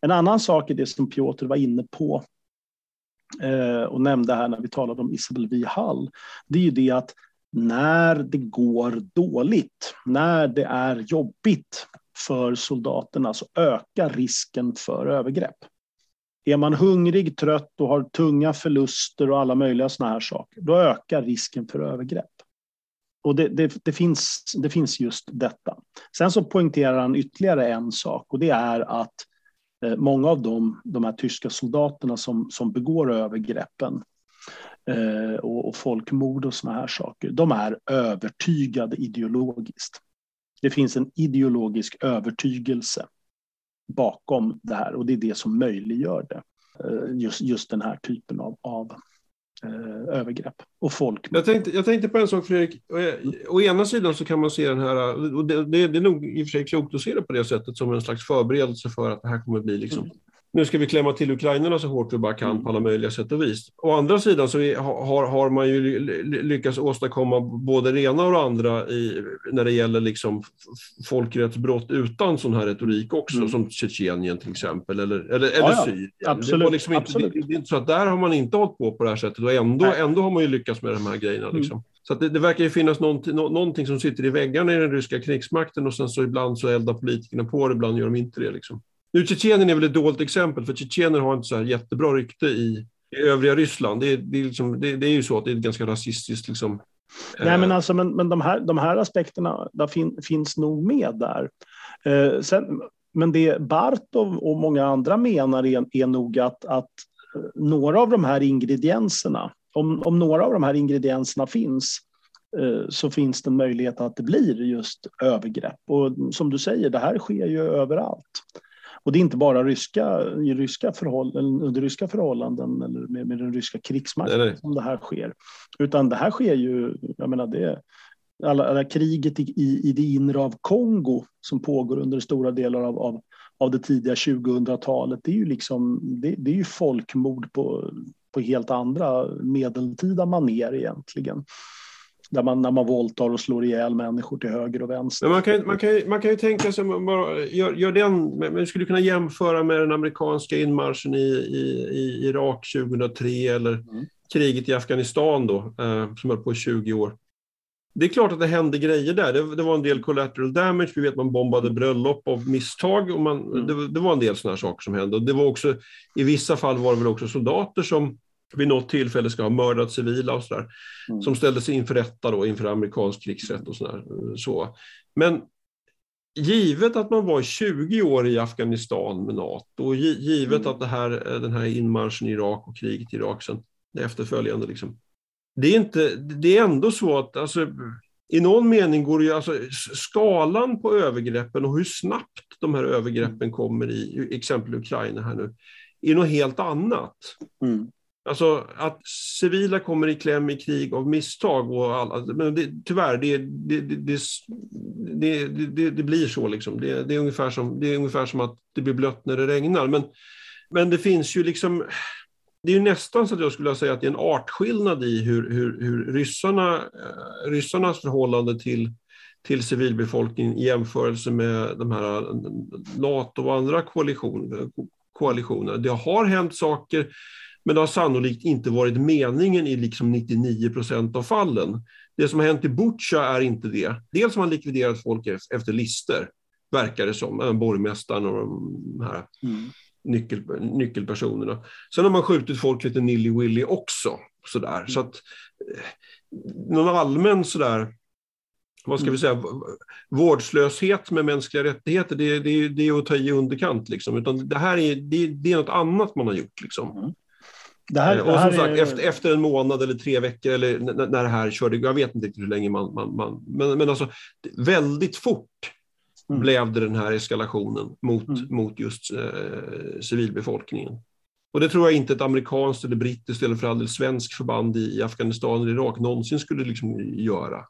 En annan sak är det som Piotr var inne på Eh, och nämnde här när vi talade om Isabel V. Hall. Det är ju det att när det går dåligt, när det är jobbigt för soldaterna så ökar risken för övergrepp. Är man hungrig, trött och har tunga förluster och alla möjliga sådana här saker, då ökar risken för övergrepp och det, det, det, finns, det finns just detta. Sen så poängterar han ytterligare en sak och det är att eh, Eh, många av dem, de här tyska soldaterna som, som begår övergreppen eh, och, och folkmord och såna här saker, de är övertygade ideologiskt. Det finns en ideologisk övertygelse bakom det här och det är det som möjliggör det. Eh, just, just den här typen av, av eh, övergrepp och folk. Jag tänkte, jag tänkte på en sak Fredrik. Å ena sidan så kan man se den här, och det, det, är nog i och för sig klokt att se det på det sättet som en slags förberedelse för att det här kommer bli liksom mm nu ska vi klämma till ukrainarna så hårt vi bara kan på alla möjliga sätt och vis. Å andra sidan så har, har man ju lyckats åstadkomma både det ena och det andra i, när det gäller liksom folkrättsbrott utan sån här retorik också, mm. som Tjetjenien till exempel, eller, eller, ja, eller Syrien. Absolut, det, liksom inte, det, det, är inte så att där har man inte hållit på på det här sättet och ändå, ändå har man ju lyckats med de här grejerna. Mm. Liksom. Så det, det, verkar ju finnas någonting, någonting som sitter i väggarna i den ryska krigsmakten och sen så ibland så eldar politikerna på det, ibland gör de inte det. Liksom. Nu Tjetjenien är väl ett dåligt exempel, för tjetjener har inte så här jättebra rykte i, i övriga Ryssland. Det är, det, är liksom, det, det är ju så att det är ganska rasistiskt. Liksom. Eh, Nej, men, alltså, men, men de, här, de här aspekterna där fin, finns nog med där. Eh, sen, men det Bartov och många andra menar är, är nog att, att eh, några av de här ingredienserna, om, om några av de här ingredienserna finns, eh, så finns det en möjlighet att det blir just övergrepp. Och som du säger, det här sker ju överallt. Och det är inte bara ryska, i ryska förhållanden, under ryska förhållanden eller med, med den ryska krigsmakten nej, nej. som det här sker. Utan det här sker ju, jag menar det, alla, alla kriget i, i, i det inre av Kongo som pågår under stora delar av, av, av det tidiga 2000-talet. Det är ju liksom, det, det är ju folkmord på, på helt andra medeltida maner egentligen. Där man, när man våldtar och slår ihjäl människor till höger och vänster. Men man, kan, man, kan, man kan ju tänka sig, bara, gör, gör den, man skulle kunna jämföra med den amerikanska inmarschen i, i, i Irak 2003 eller mm. kriget i Afghanistan då, eh, som höll på i 20 år. Det är klart att det hände grejer där. Det, det, var en del collateral damage. Vi vet man bombade bröllop av misstag. Och man, mm. det, det, var en del sådana saker som hände. Och det var också, I vissa fall var det väl också soldater som vid något tillfälle ska ha mördat civila och sådär. Mm. Som ställdes inför rätta då, inför amerikansk krigsrätt och sådär. Så. Men givet att man var 20 år i Afghanistan med NATO, och givet mm. att det här, den här inmarschen i Irak och kriget i Irak sen, det efterföljande, liksom. det, är inte, det är ändå så att alltså, i någon mening går det ju, alltså, skalan på övergreppen och hur snabbt de här övergreppen kommer i exempel Ukraina här nu, är något helt annat. Mm. Alltså att civila kommer i kläm i krig av misstag och alla, alltså, men det, tyvärr, det, det, det, det, det blir så liksom. Det, det, är ungefär som, det är ungefär som att det blir blött när det regnar. Men, men det finns ju liksom, det är ju nästan så att jag skulle säga att det är en artskillnad i hur, hur, hur ryssarna, eh, ryssarnas förhållande till, till civilbefolkningen i jämförelse med de här eh, NATO och andra koalitioner. koalitioner. Det har hänt saker men det har sannolikt inte varit meningen i liksom 99 procent av fallen. Det som har hänt i Butja är inte det. Dels har man likviderat folk efter lister, verkar det som, borgmästaren och de här mm. nyckel, nyckelpersonerna. Sen har man skjutit folk lite nilly-willy också. Sådär. Mm. Så att, eh, någon allmän sådär, vad ska mm. vi säga, vårdslöshet med mänskliga rättigheter, det, det, det är att ta i underkant. Liksom. Utan det här är, det, det är något annat man har gjort. Liksom. Det här, och som sagt, är... efter, efter en månad eller tre veckor, eller när, det här körde, jag vet inte riktigt hur länge man... man, man men, men alltså, väldigt fort mm. blev det den här eskalationen mot, mm. mot just eh, civilbefolkningen. Och det tror jag inte ett amerikanskt eller brittiskt eller för all del svensk förband i, i Afghanistan eller Irak någonsin skulle liksom göra.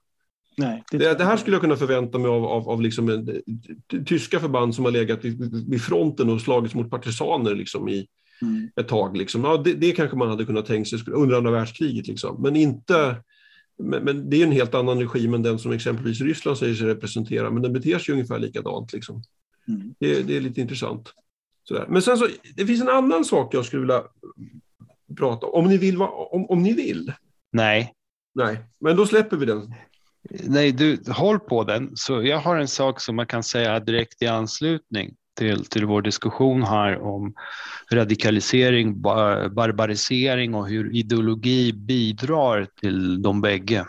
Nej, det, det, det, här skulle jag kunna förvänta mig av, av, av liksom en, tyska förband som har legat vid, vid fronten och slagits mot partisaner liksom i, mm. ett tag. Liksom. Ja, det, det kanske man hade kunnat tänka sig under andra världskriget, liksom. men inte men, men, det är en helt annan regim än den som exempelvis Ryssland säger sig representera, men den beter sig ungefär likadant. Liksom. Mm. Det, det, är lite intressant. Sådär. Men sen så, det finns en annan sak jag skulle vilja prata om, om ni vill. Om, om ni vill. Nej. Nej, men då släpper vi den. Nej, du, håll på den. Så jag har en sak som man kan säga direkt i anslutning till, till vår diskussion här om radikalisering, barbarisering och hur ideologi bidrar till de bägge.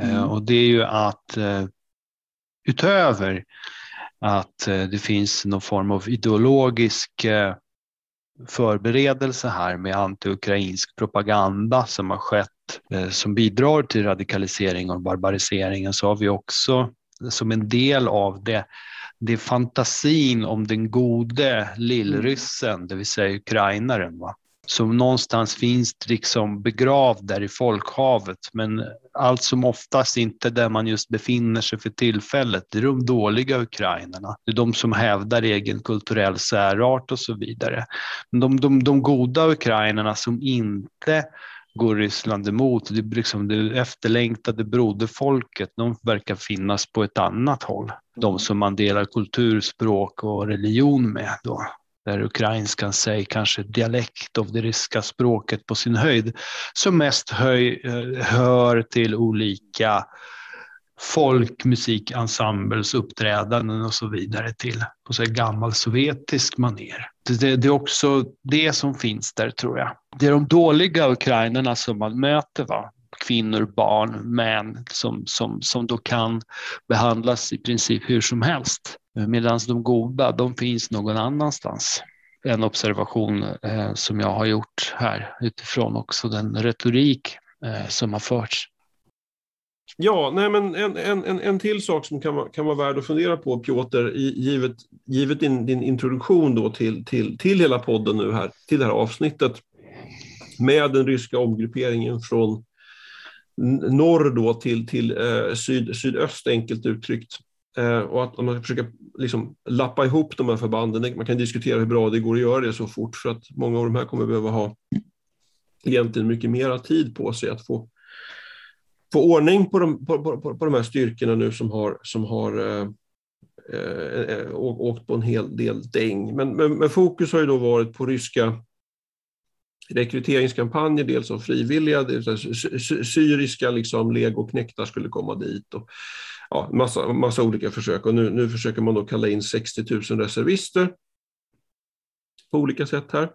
Eh, mm. Och det är ju att eh, utöver att eh, det finns någon form av ideologisk förberedelse här med anti-ukrainsk propaganda som har skett som bidrar till radikalisering och barbariseringen så har vi också som en del av det det är fantasin om den gode lillryssen, det vill säga ukrainaren. Va? som någonstans finns liksom begravd där i folkhavet, men allt som oftast inte där man just befinner sig för tillfället. Det är de dåliga ukrainarna. Det är de som hävdar egen kulturell särart och så vidare. Men de, de, de goda ukrainarna som inte går Ryssland emot. Det, liksom det efterlängtade broderfolket, de verkar finnas på ett annat håll. De som man delar kultur, språk och religion med. Då där ukrainskan säger kanske dialekt av det ryska språket på sin höjd, som mest höj, eh, hör till olika folkmusikensembles uppträdanden och så vidare till på så gammal sovjetisk maner. Det, det, det, är också det som finns där tror jag. Det är de dåliga ukrainarna som man möter, va? kvinnor, barn, män som, som, som då kan behandlas i princip hur som helst. Medan de goda, de finns någon annanstans. En observation eh, som jag har gjort här utifrån också den retorik eh, som har förts. Ja, nej men en, en, en, en till sak som kan vara, kan vara värd att fundera på, Piotr, givet, givet din, din introduktion då till, till, till hela podden nu här, till det här avsnittet, med den ryska omgrupperingen från norr då till, till eh, syd, sydöst, enkelt uttryckt. Eh, och att man försöker liksom lappa ihop de här förbanden. Man kan diskutera hur bra det går att göra det så fort, för att många av de här kommer behöva ha egentligen mycket mera tid på sig att få, få ordning på de, på, på, på de här styrkorna nu som har, som har eh, eh, eh åkt på en hel del däng. Men, men, men, fokus har ju då varit på ryska rekryteringskampanjer, dels av frivilliga, dels syriska liksom, legoknektar skulle komma dit. Och, ja, massa, massa olika försök och nu, nu försöker man då kalla in 60 000 reservister på olika sätt här.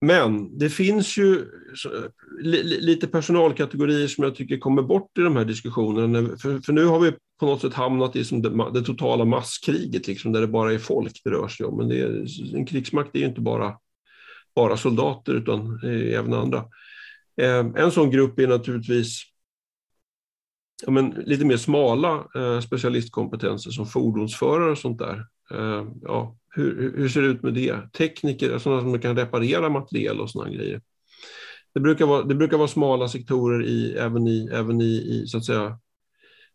Men det finns ju lite personalkategorier som jag tycker kommer bort i de här diskussionerna. För, för nu har vi på något sätt hamnat i som det, det, totala masskriget, liksom, där det bara är folk det rör sig om. Men det är, en krigsmakt är ju inte bara, bara soldater utan även andra. Eh, en sån grupp är naturligtvis ja, men, lite mer smala eh, specialistkompetenser som fordonsförare och sånt där. Eh, ja, hur, hur, ser det ut med det? Tekniker, alltså sådana som kan reparera materiel och sådana grejer. Det brukar vara, det brukar vara smala sektorer i, även, i, även i, i så att säga,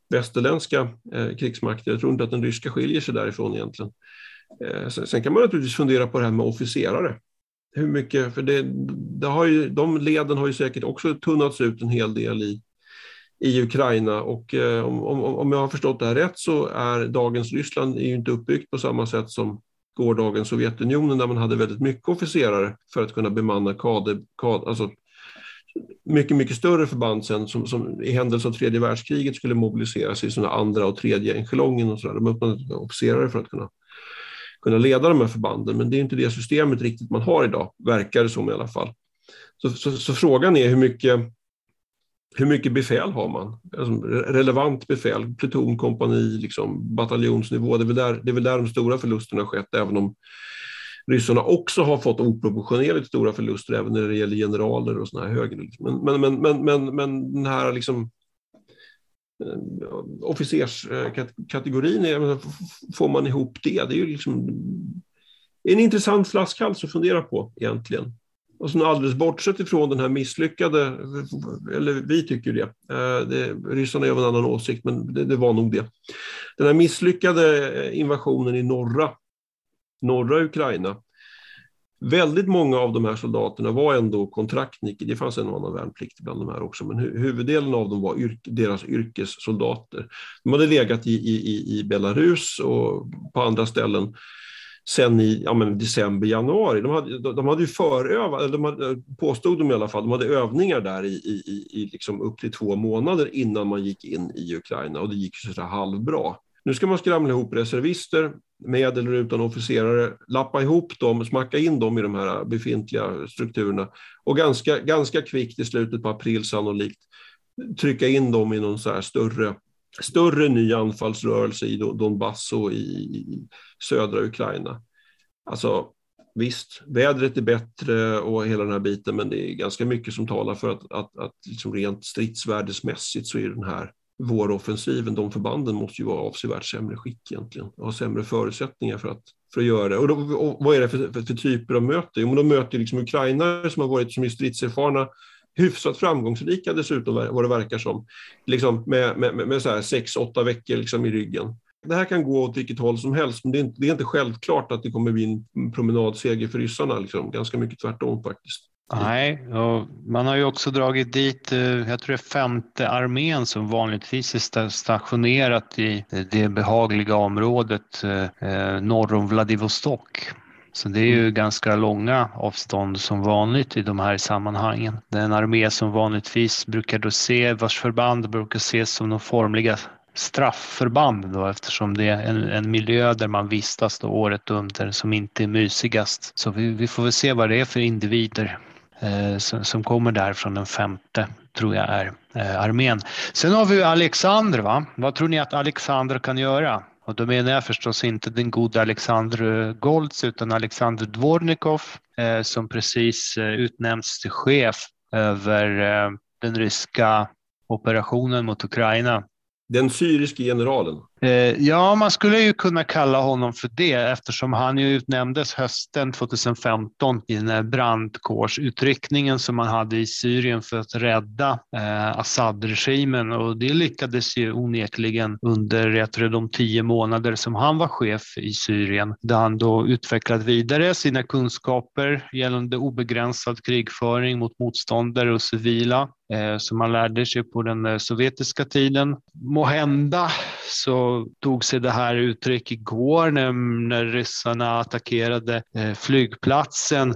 västerländska eh, krigsmakter. Jag tror inte att den ryska skiljer sig därifrån egentligen. Eh, sen, sen, kan man naturligtvis fundera på det här med officerare. Hur mycket, för det, det har ju, de leden har ju säkert också tunnats ut en hel del i, i Ukraina. Och eh, om, om, om jag har förstått det här rätt så är dagens Ryssland är ju inte uppbyggt på samma sätt som gårdagens Sovjetunionen där man hade väldigt mycket officerare för att kunna bemanna kader, kader alltså mycket, mycket större förband sen som, som i händelse av tredje världskriget skulle mobiliseras i sådana andra och tredje engelongen och sådär. De öppnade officerare för att kunna, kunna leda de här förbanden, men det är inte det systemet riktigt man har idag, verkar det som i alla fall. Så, så, så frågan är hur mycket hur mycket befäl har man? Alltså, relevant befäl, pluton, kompani, liksom, bataljonsnivå. Det är, väl där, det är väl där de stora förlusterna har skett, även om ryssarna också har fått oproportionerligt stora förluster även när det gäller generaler och såna här högre. Men, men, men, men, men, men den här liksom, eh, officerskategorin, eh, får man ihop det? Det är ju liksom en intressant flaskhals att fundera på egentligen. Och sen alldeles bortsett ifrån den här misslyckade, eller vi tycker det, eh, det ryssarna har en annan åsikt, men det, det, var nog det. Den här misslyckade eh, invasionen i norra, norra Ukraina, väldigt många av de här soldaterna var ändå kontraktniker, det fanns en och annan värnplikt bland de här också, men huvuddelen av dem var yrk, deras yrkessoldater. De hade legat i, i, i Belarus och på andra ställen sen i ja, men december, januari. De hade, de hade ju förövat, de hade, påstod de i alla fall, de hade övningar där i, i, i liksom upp till två månader innan man gick in i Ukraina och det gick så halvbra. Nu ska man skramla ihop reservister med eller utan officerare, lappa ihop dem, smacka in dem i de här befintliga strukturerna och ganska, ganska kvickt i slutet på april sannolikt trycka in dem i någon så här större större ny anfallsrörelse i Donbass och i södra Ukraina. Alltså visst, vädret är bättre och hela den här biten, men det är ganska mycket som talar för att, att, att liksom rent stridsvärdesmässigt så är den här våroffensiven, de förbanden måste ju vara avsevärt sämre skick egentligen, och ha sämre förutsättningar för att, för att göra det. Och, då, och vad är det för, för, för, typer av möte? Jo, men de möter liksom ukrainare som har varit som är stridserfarna, hyfsat framgångsrika dessutom, vad det verkar som, liksom med, med, med, med så här sex, åtta veckor liksom i ryggen. Det här kan gå åt vilket håll som helst, men det är inte, det är inte självklart att det kommer bli en promenadseger för ryssarna. Liksom. Ganska mycket tvärtom faktiskt. Nej, och man har ju också dragit dit, eh, jag tror det är femte armén som vanligtvis är stationerat i det behagliga området eh, eh, norr om Vladivostok. Så det är ju mm. ganska långa avstånd som vanligt i de här sammanhangen. Det är en armé som vanligtvis brukar då se, vars förband brukar ses som de formliga straffförband då, eftersom det är en, en miljö där man vistas då året under som inte är mysigast. Så vi, vi får väl se vad det är för individer eh, som, som, kommer där från den femte, tror jag är eh, armén. Sen har vi Alexander, va? Vad tror ni att Alexander kan göra? Och då menar jag förstås inte den gode Alexander Golds utan Alexander Dvornikov eh, som precis eh, utnämnts till chef över eh, den ryska operationen mot Ukraina den syriske generalen. Eh, ja, man skulle ju kunna kalla honom för det eftersom han ju utnämndes hösten 2015 i den här brandkårsutryckningen som man hade i Syrien för att rädda eh, Assad-regimen och det lyckades ju onekligen under jag tror, de tio månader som han var chef i Syrien där han då utvecklat vidare sina kunskaper gällande obegränsad krigföring mot motståndare och civila Eh, som man lärde sig på den eh, sovjetiska tiden. Måhända så tog sig det här uttryck igår när, när ryssarna attackerade eh, flygplatsen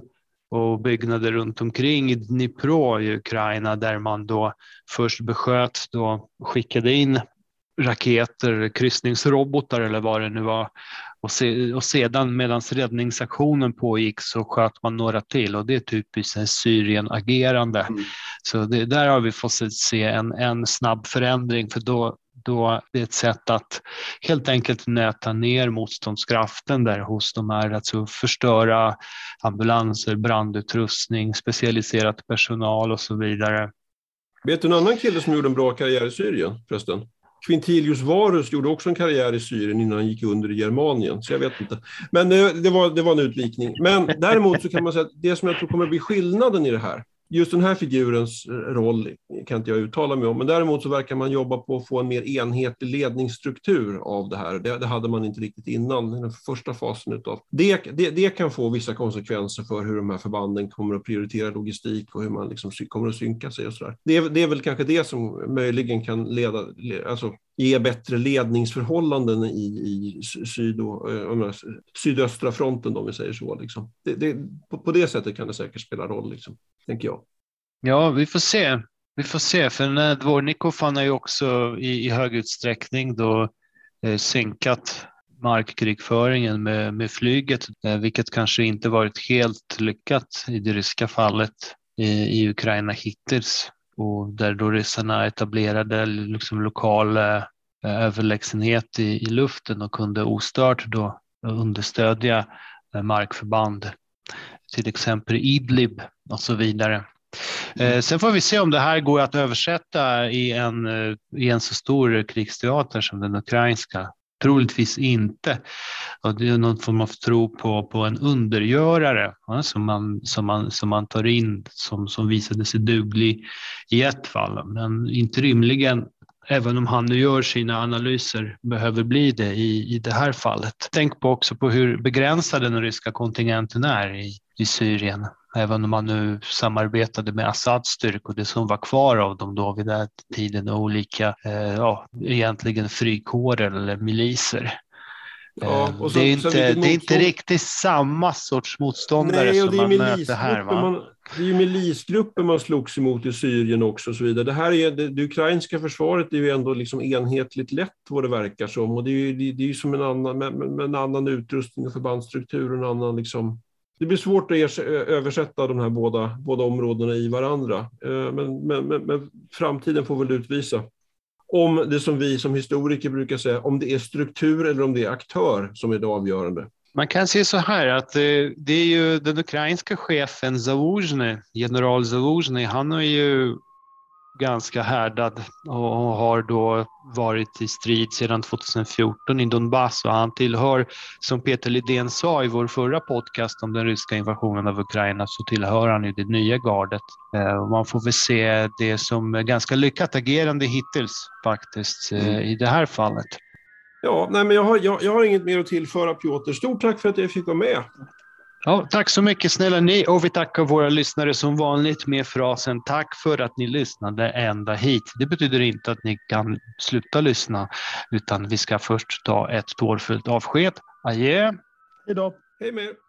och byggnader runt omkring i Dnipro i Ukraina där man då först besköt, då skickade in raketer, kryssningsrobotar eller vad det nu var och, se, och sedan medan räddningsaktionen pågick så sköt man några till och det är typiskt Syrien-agerande. Mm. Så det, där har vi fått se en, en snabb förändring för då, då det är ett sätt att helt enkelt nöta ner motståndskraften där hos de här, alltså förstöra ambulanser, brandutrustning, specialiserat personal och så vidare. Vet du en annan kille som gjorde en bra karriär i Syrien förresten? Quintilius Varus gjorde också en karriär i Syrien innan han gick under i Germanien, så jag vet inte. Men det, det, var, det var en utvikning. Men däremot så kan man säga att det som jag tror kommer bli skillnaden i det här, just den här figurens roll kan inte jag uttala mig om, men däremot så verkar man jobba på att få en mer enhetlig ledningsstruktur av det här. Det, det hade man inte riktigt innan, den första fasen utav. Det, det, det, kan få vissa konsekvenser för hur de här förbanden kommer att prioritera logistik och hur man liksom kommer att synka sig och sådär. Det, det är väl kanske det som möjligen kan leda, alltså ge bättre ledningsförhållanden i, i syd eh, och, menar, sydöstra fronten, om vi säger så. Liksom. Det, det, på, på, det sättet kan det säkert spela roll, liksom, tänker jag. Ja, vi får se. Vi får se, för Dvornikov har ju också i, i hög utsträckning då eh, sänkat markkrigföringen med, med flyget, eh, vilket kanske inte varit helt lyckat i det ryska fallet i, i Ukraina hittills och där då ryssarna etablerade liksom lokal eh, överlägsenhet i, i luften och kunde ostört då understödja eh, markförband, till exempel Idlib och så vidare. Mm. Sen får vi se om det här går att översätta i en, i en så stor krigsteater som den ukrainska. Troligtvis inte. Och det är någon form av tro på, på en undergörare ja, som, man, som, man, som man tar in som, som visade sig duglig i ett fall, men inte rimligen även om han nu gör sina analyser, behöver bli det i, i det här fallet. Tänk på också på hur begränsad den ryska kontingenten är i, i Syrien. Även om man nu samarbetade med Assads styrkor, det som var kvar av dem då vid den tiden, olika, eh, ja, egentligen frikårer eller miliser. Ja, eh, så, det är, inte, det är inte riktigt samma sorts motståndare Nej, som man möter här. Va? Man, det är ju milisgrupper man slogs emot i Syrien också. Och så vidare. Det, här är, det, det ukrainska försvaret är ju ändå liksom enhetligt lätt vad det verkar som. Och det är ju det, det är som en annan, med, med, en annan utrustning och förbandsstruktur. En annan liksom, det blir svårt att översätta de här båda, båda områdena i varandra. Eh, men, men, men, men framtiden får väl utvisa om det som vi som historiker brukar säga, om det är struktur eller om det är aktör som är det avgörande. Man kan se så här att det är ju den ukrainska chefen Zaluzjny, general Zaluzjny, han har ju ganska härdad och har då varit i strid sedan 2014 i Donbass och han tillhör, som Peter Lidén sa i vår förra podcast om den ryska invasionen av Ukraina, så tillhör han ju det nya gardet. Eh, man får väl se det som ganska lyckat agerande hittills faktiskt eh, mm. i det här fallet. Ja, nej, men jag har, jag, jag har inget mer att tillföra Piotr. Stort tack för att jag fick vara med. Ja, tack så mycket snälla ni och vi tackar våra lyssnare som vanligt med frasen tack för att ni lyssnade ända hit. Det betyder inte att ni kan sluta lyssna utan vi ska först ta ett tårfyllt avsked. Adjö! Hej då! Hej med er!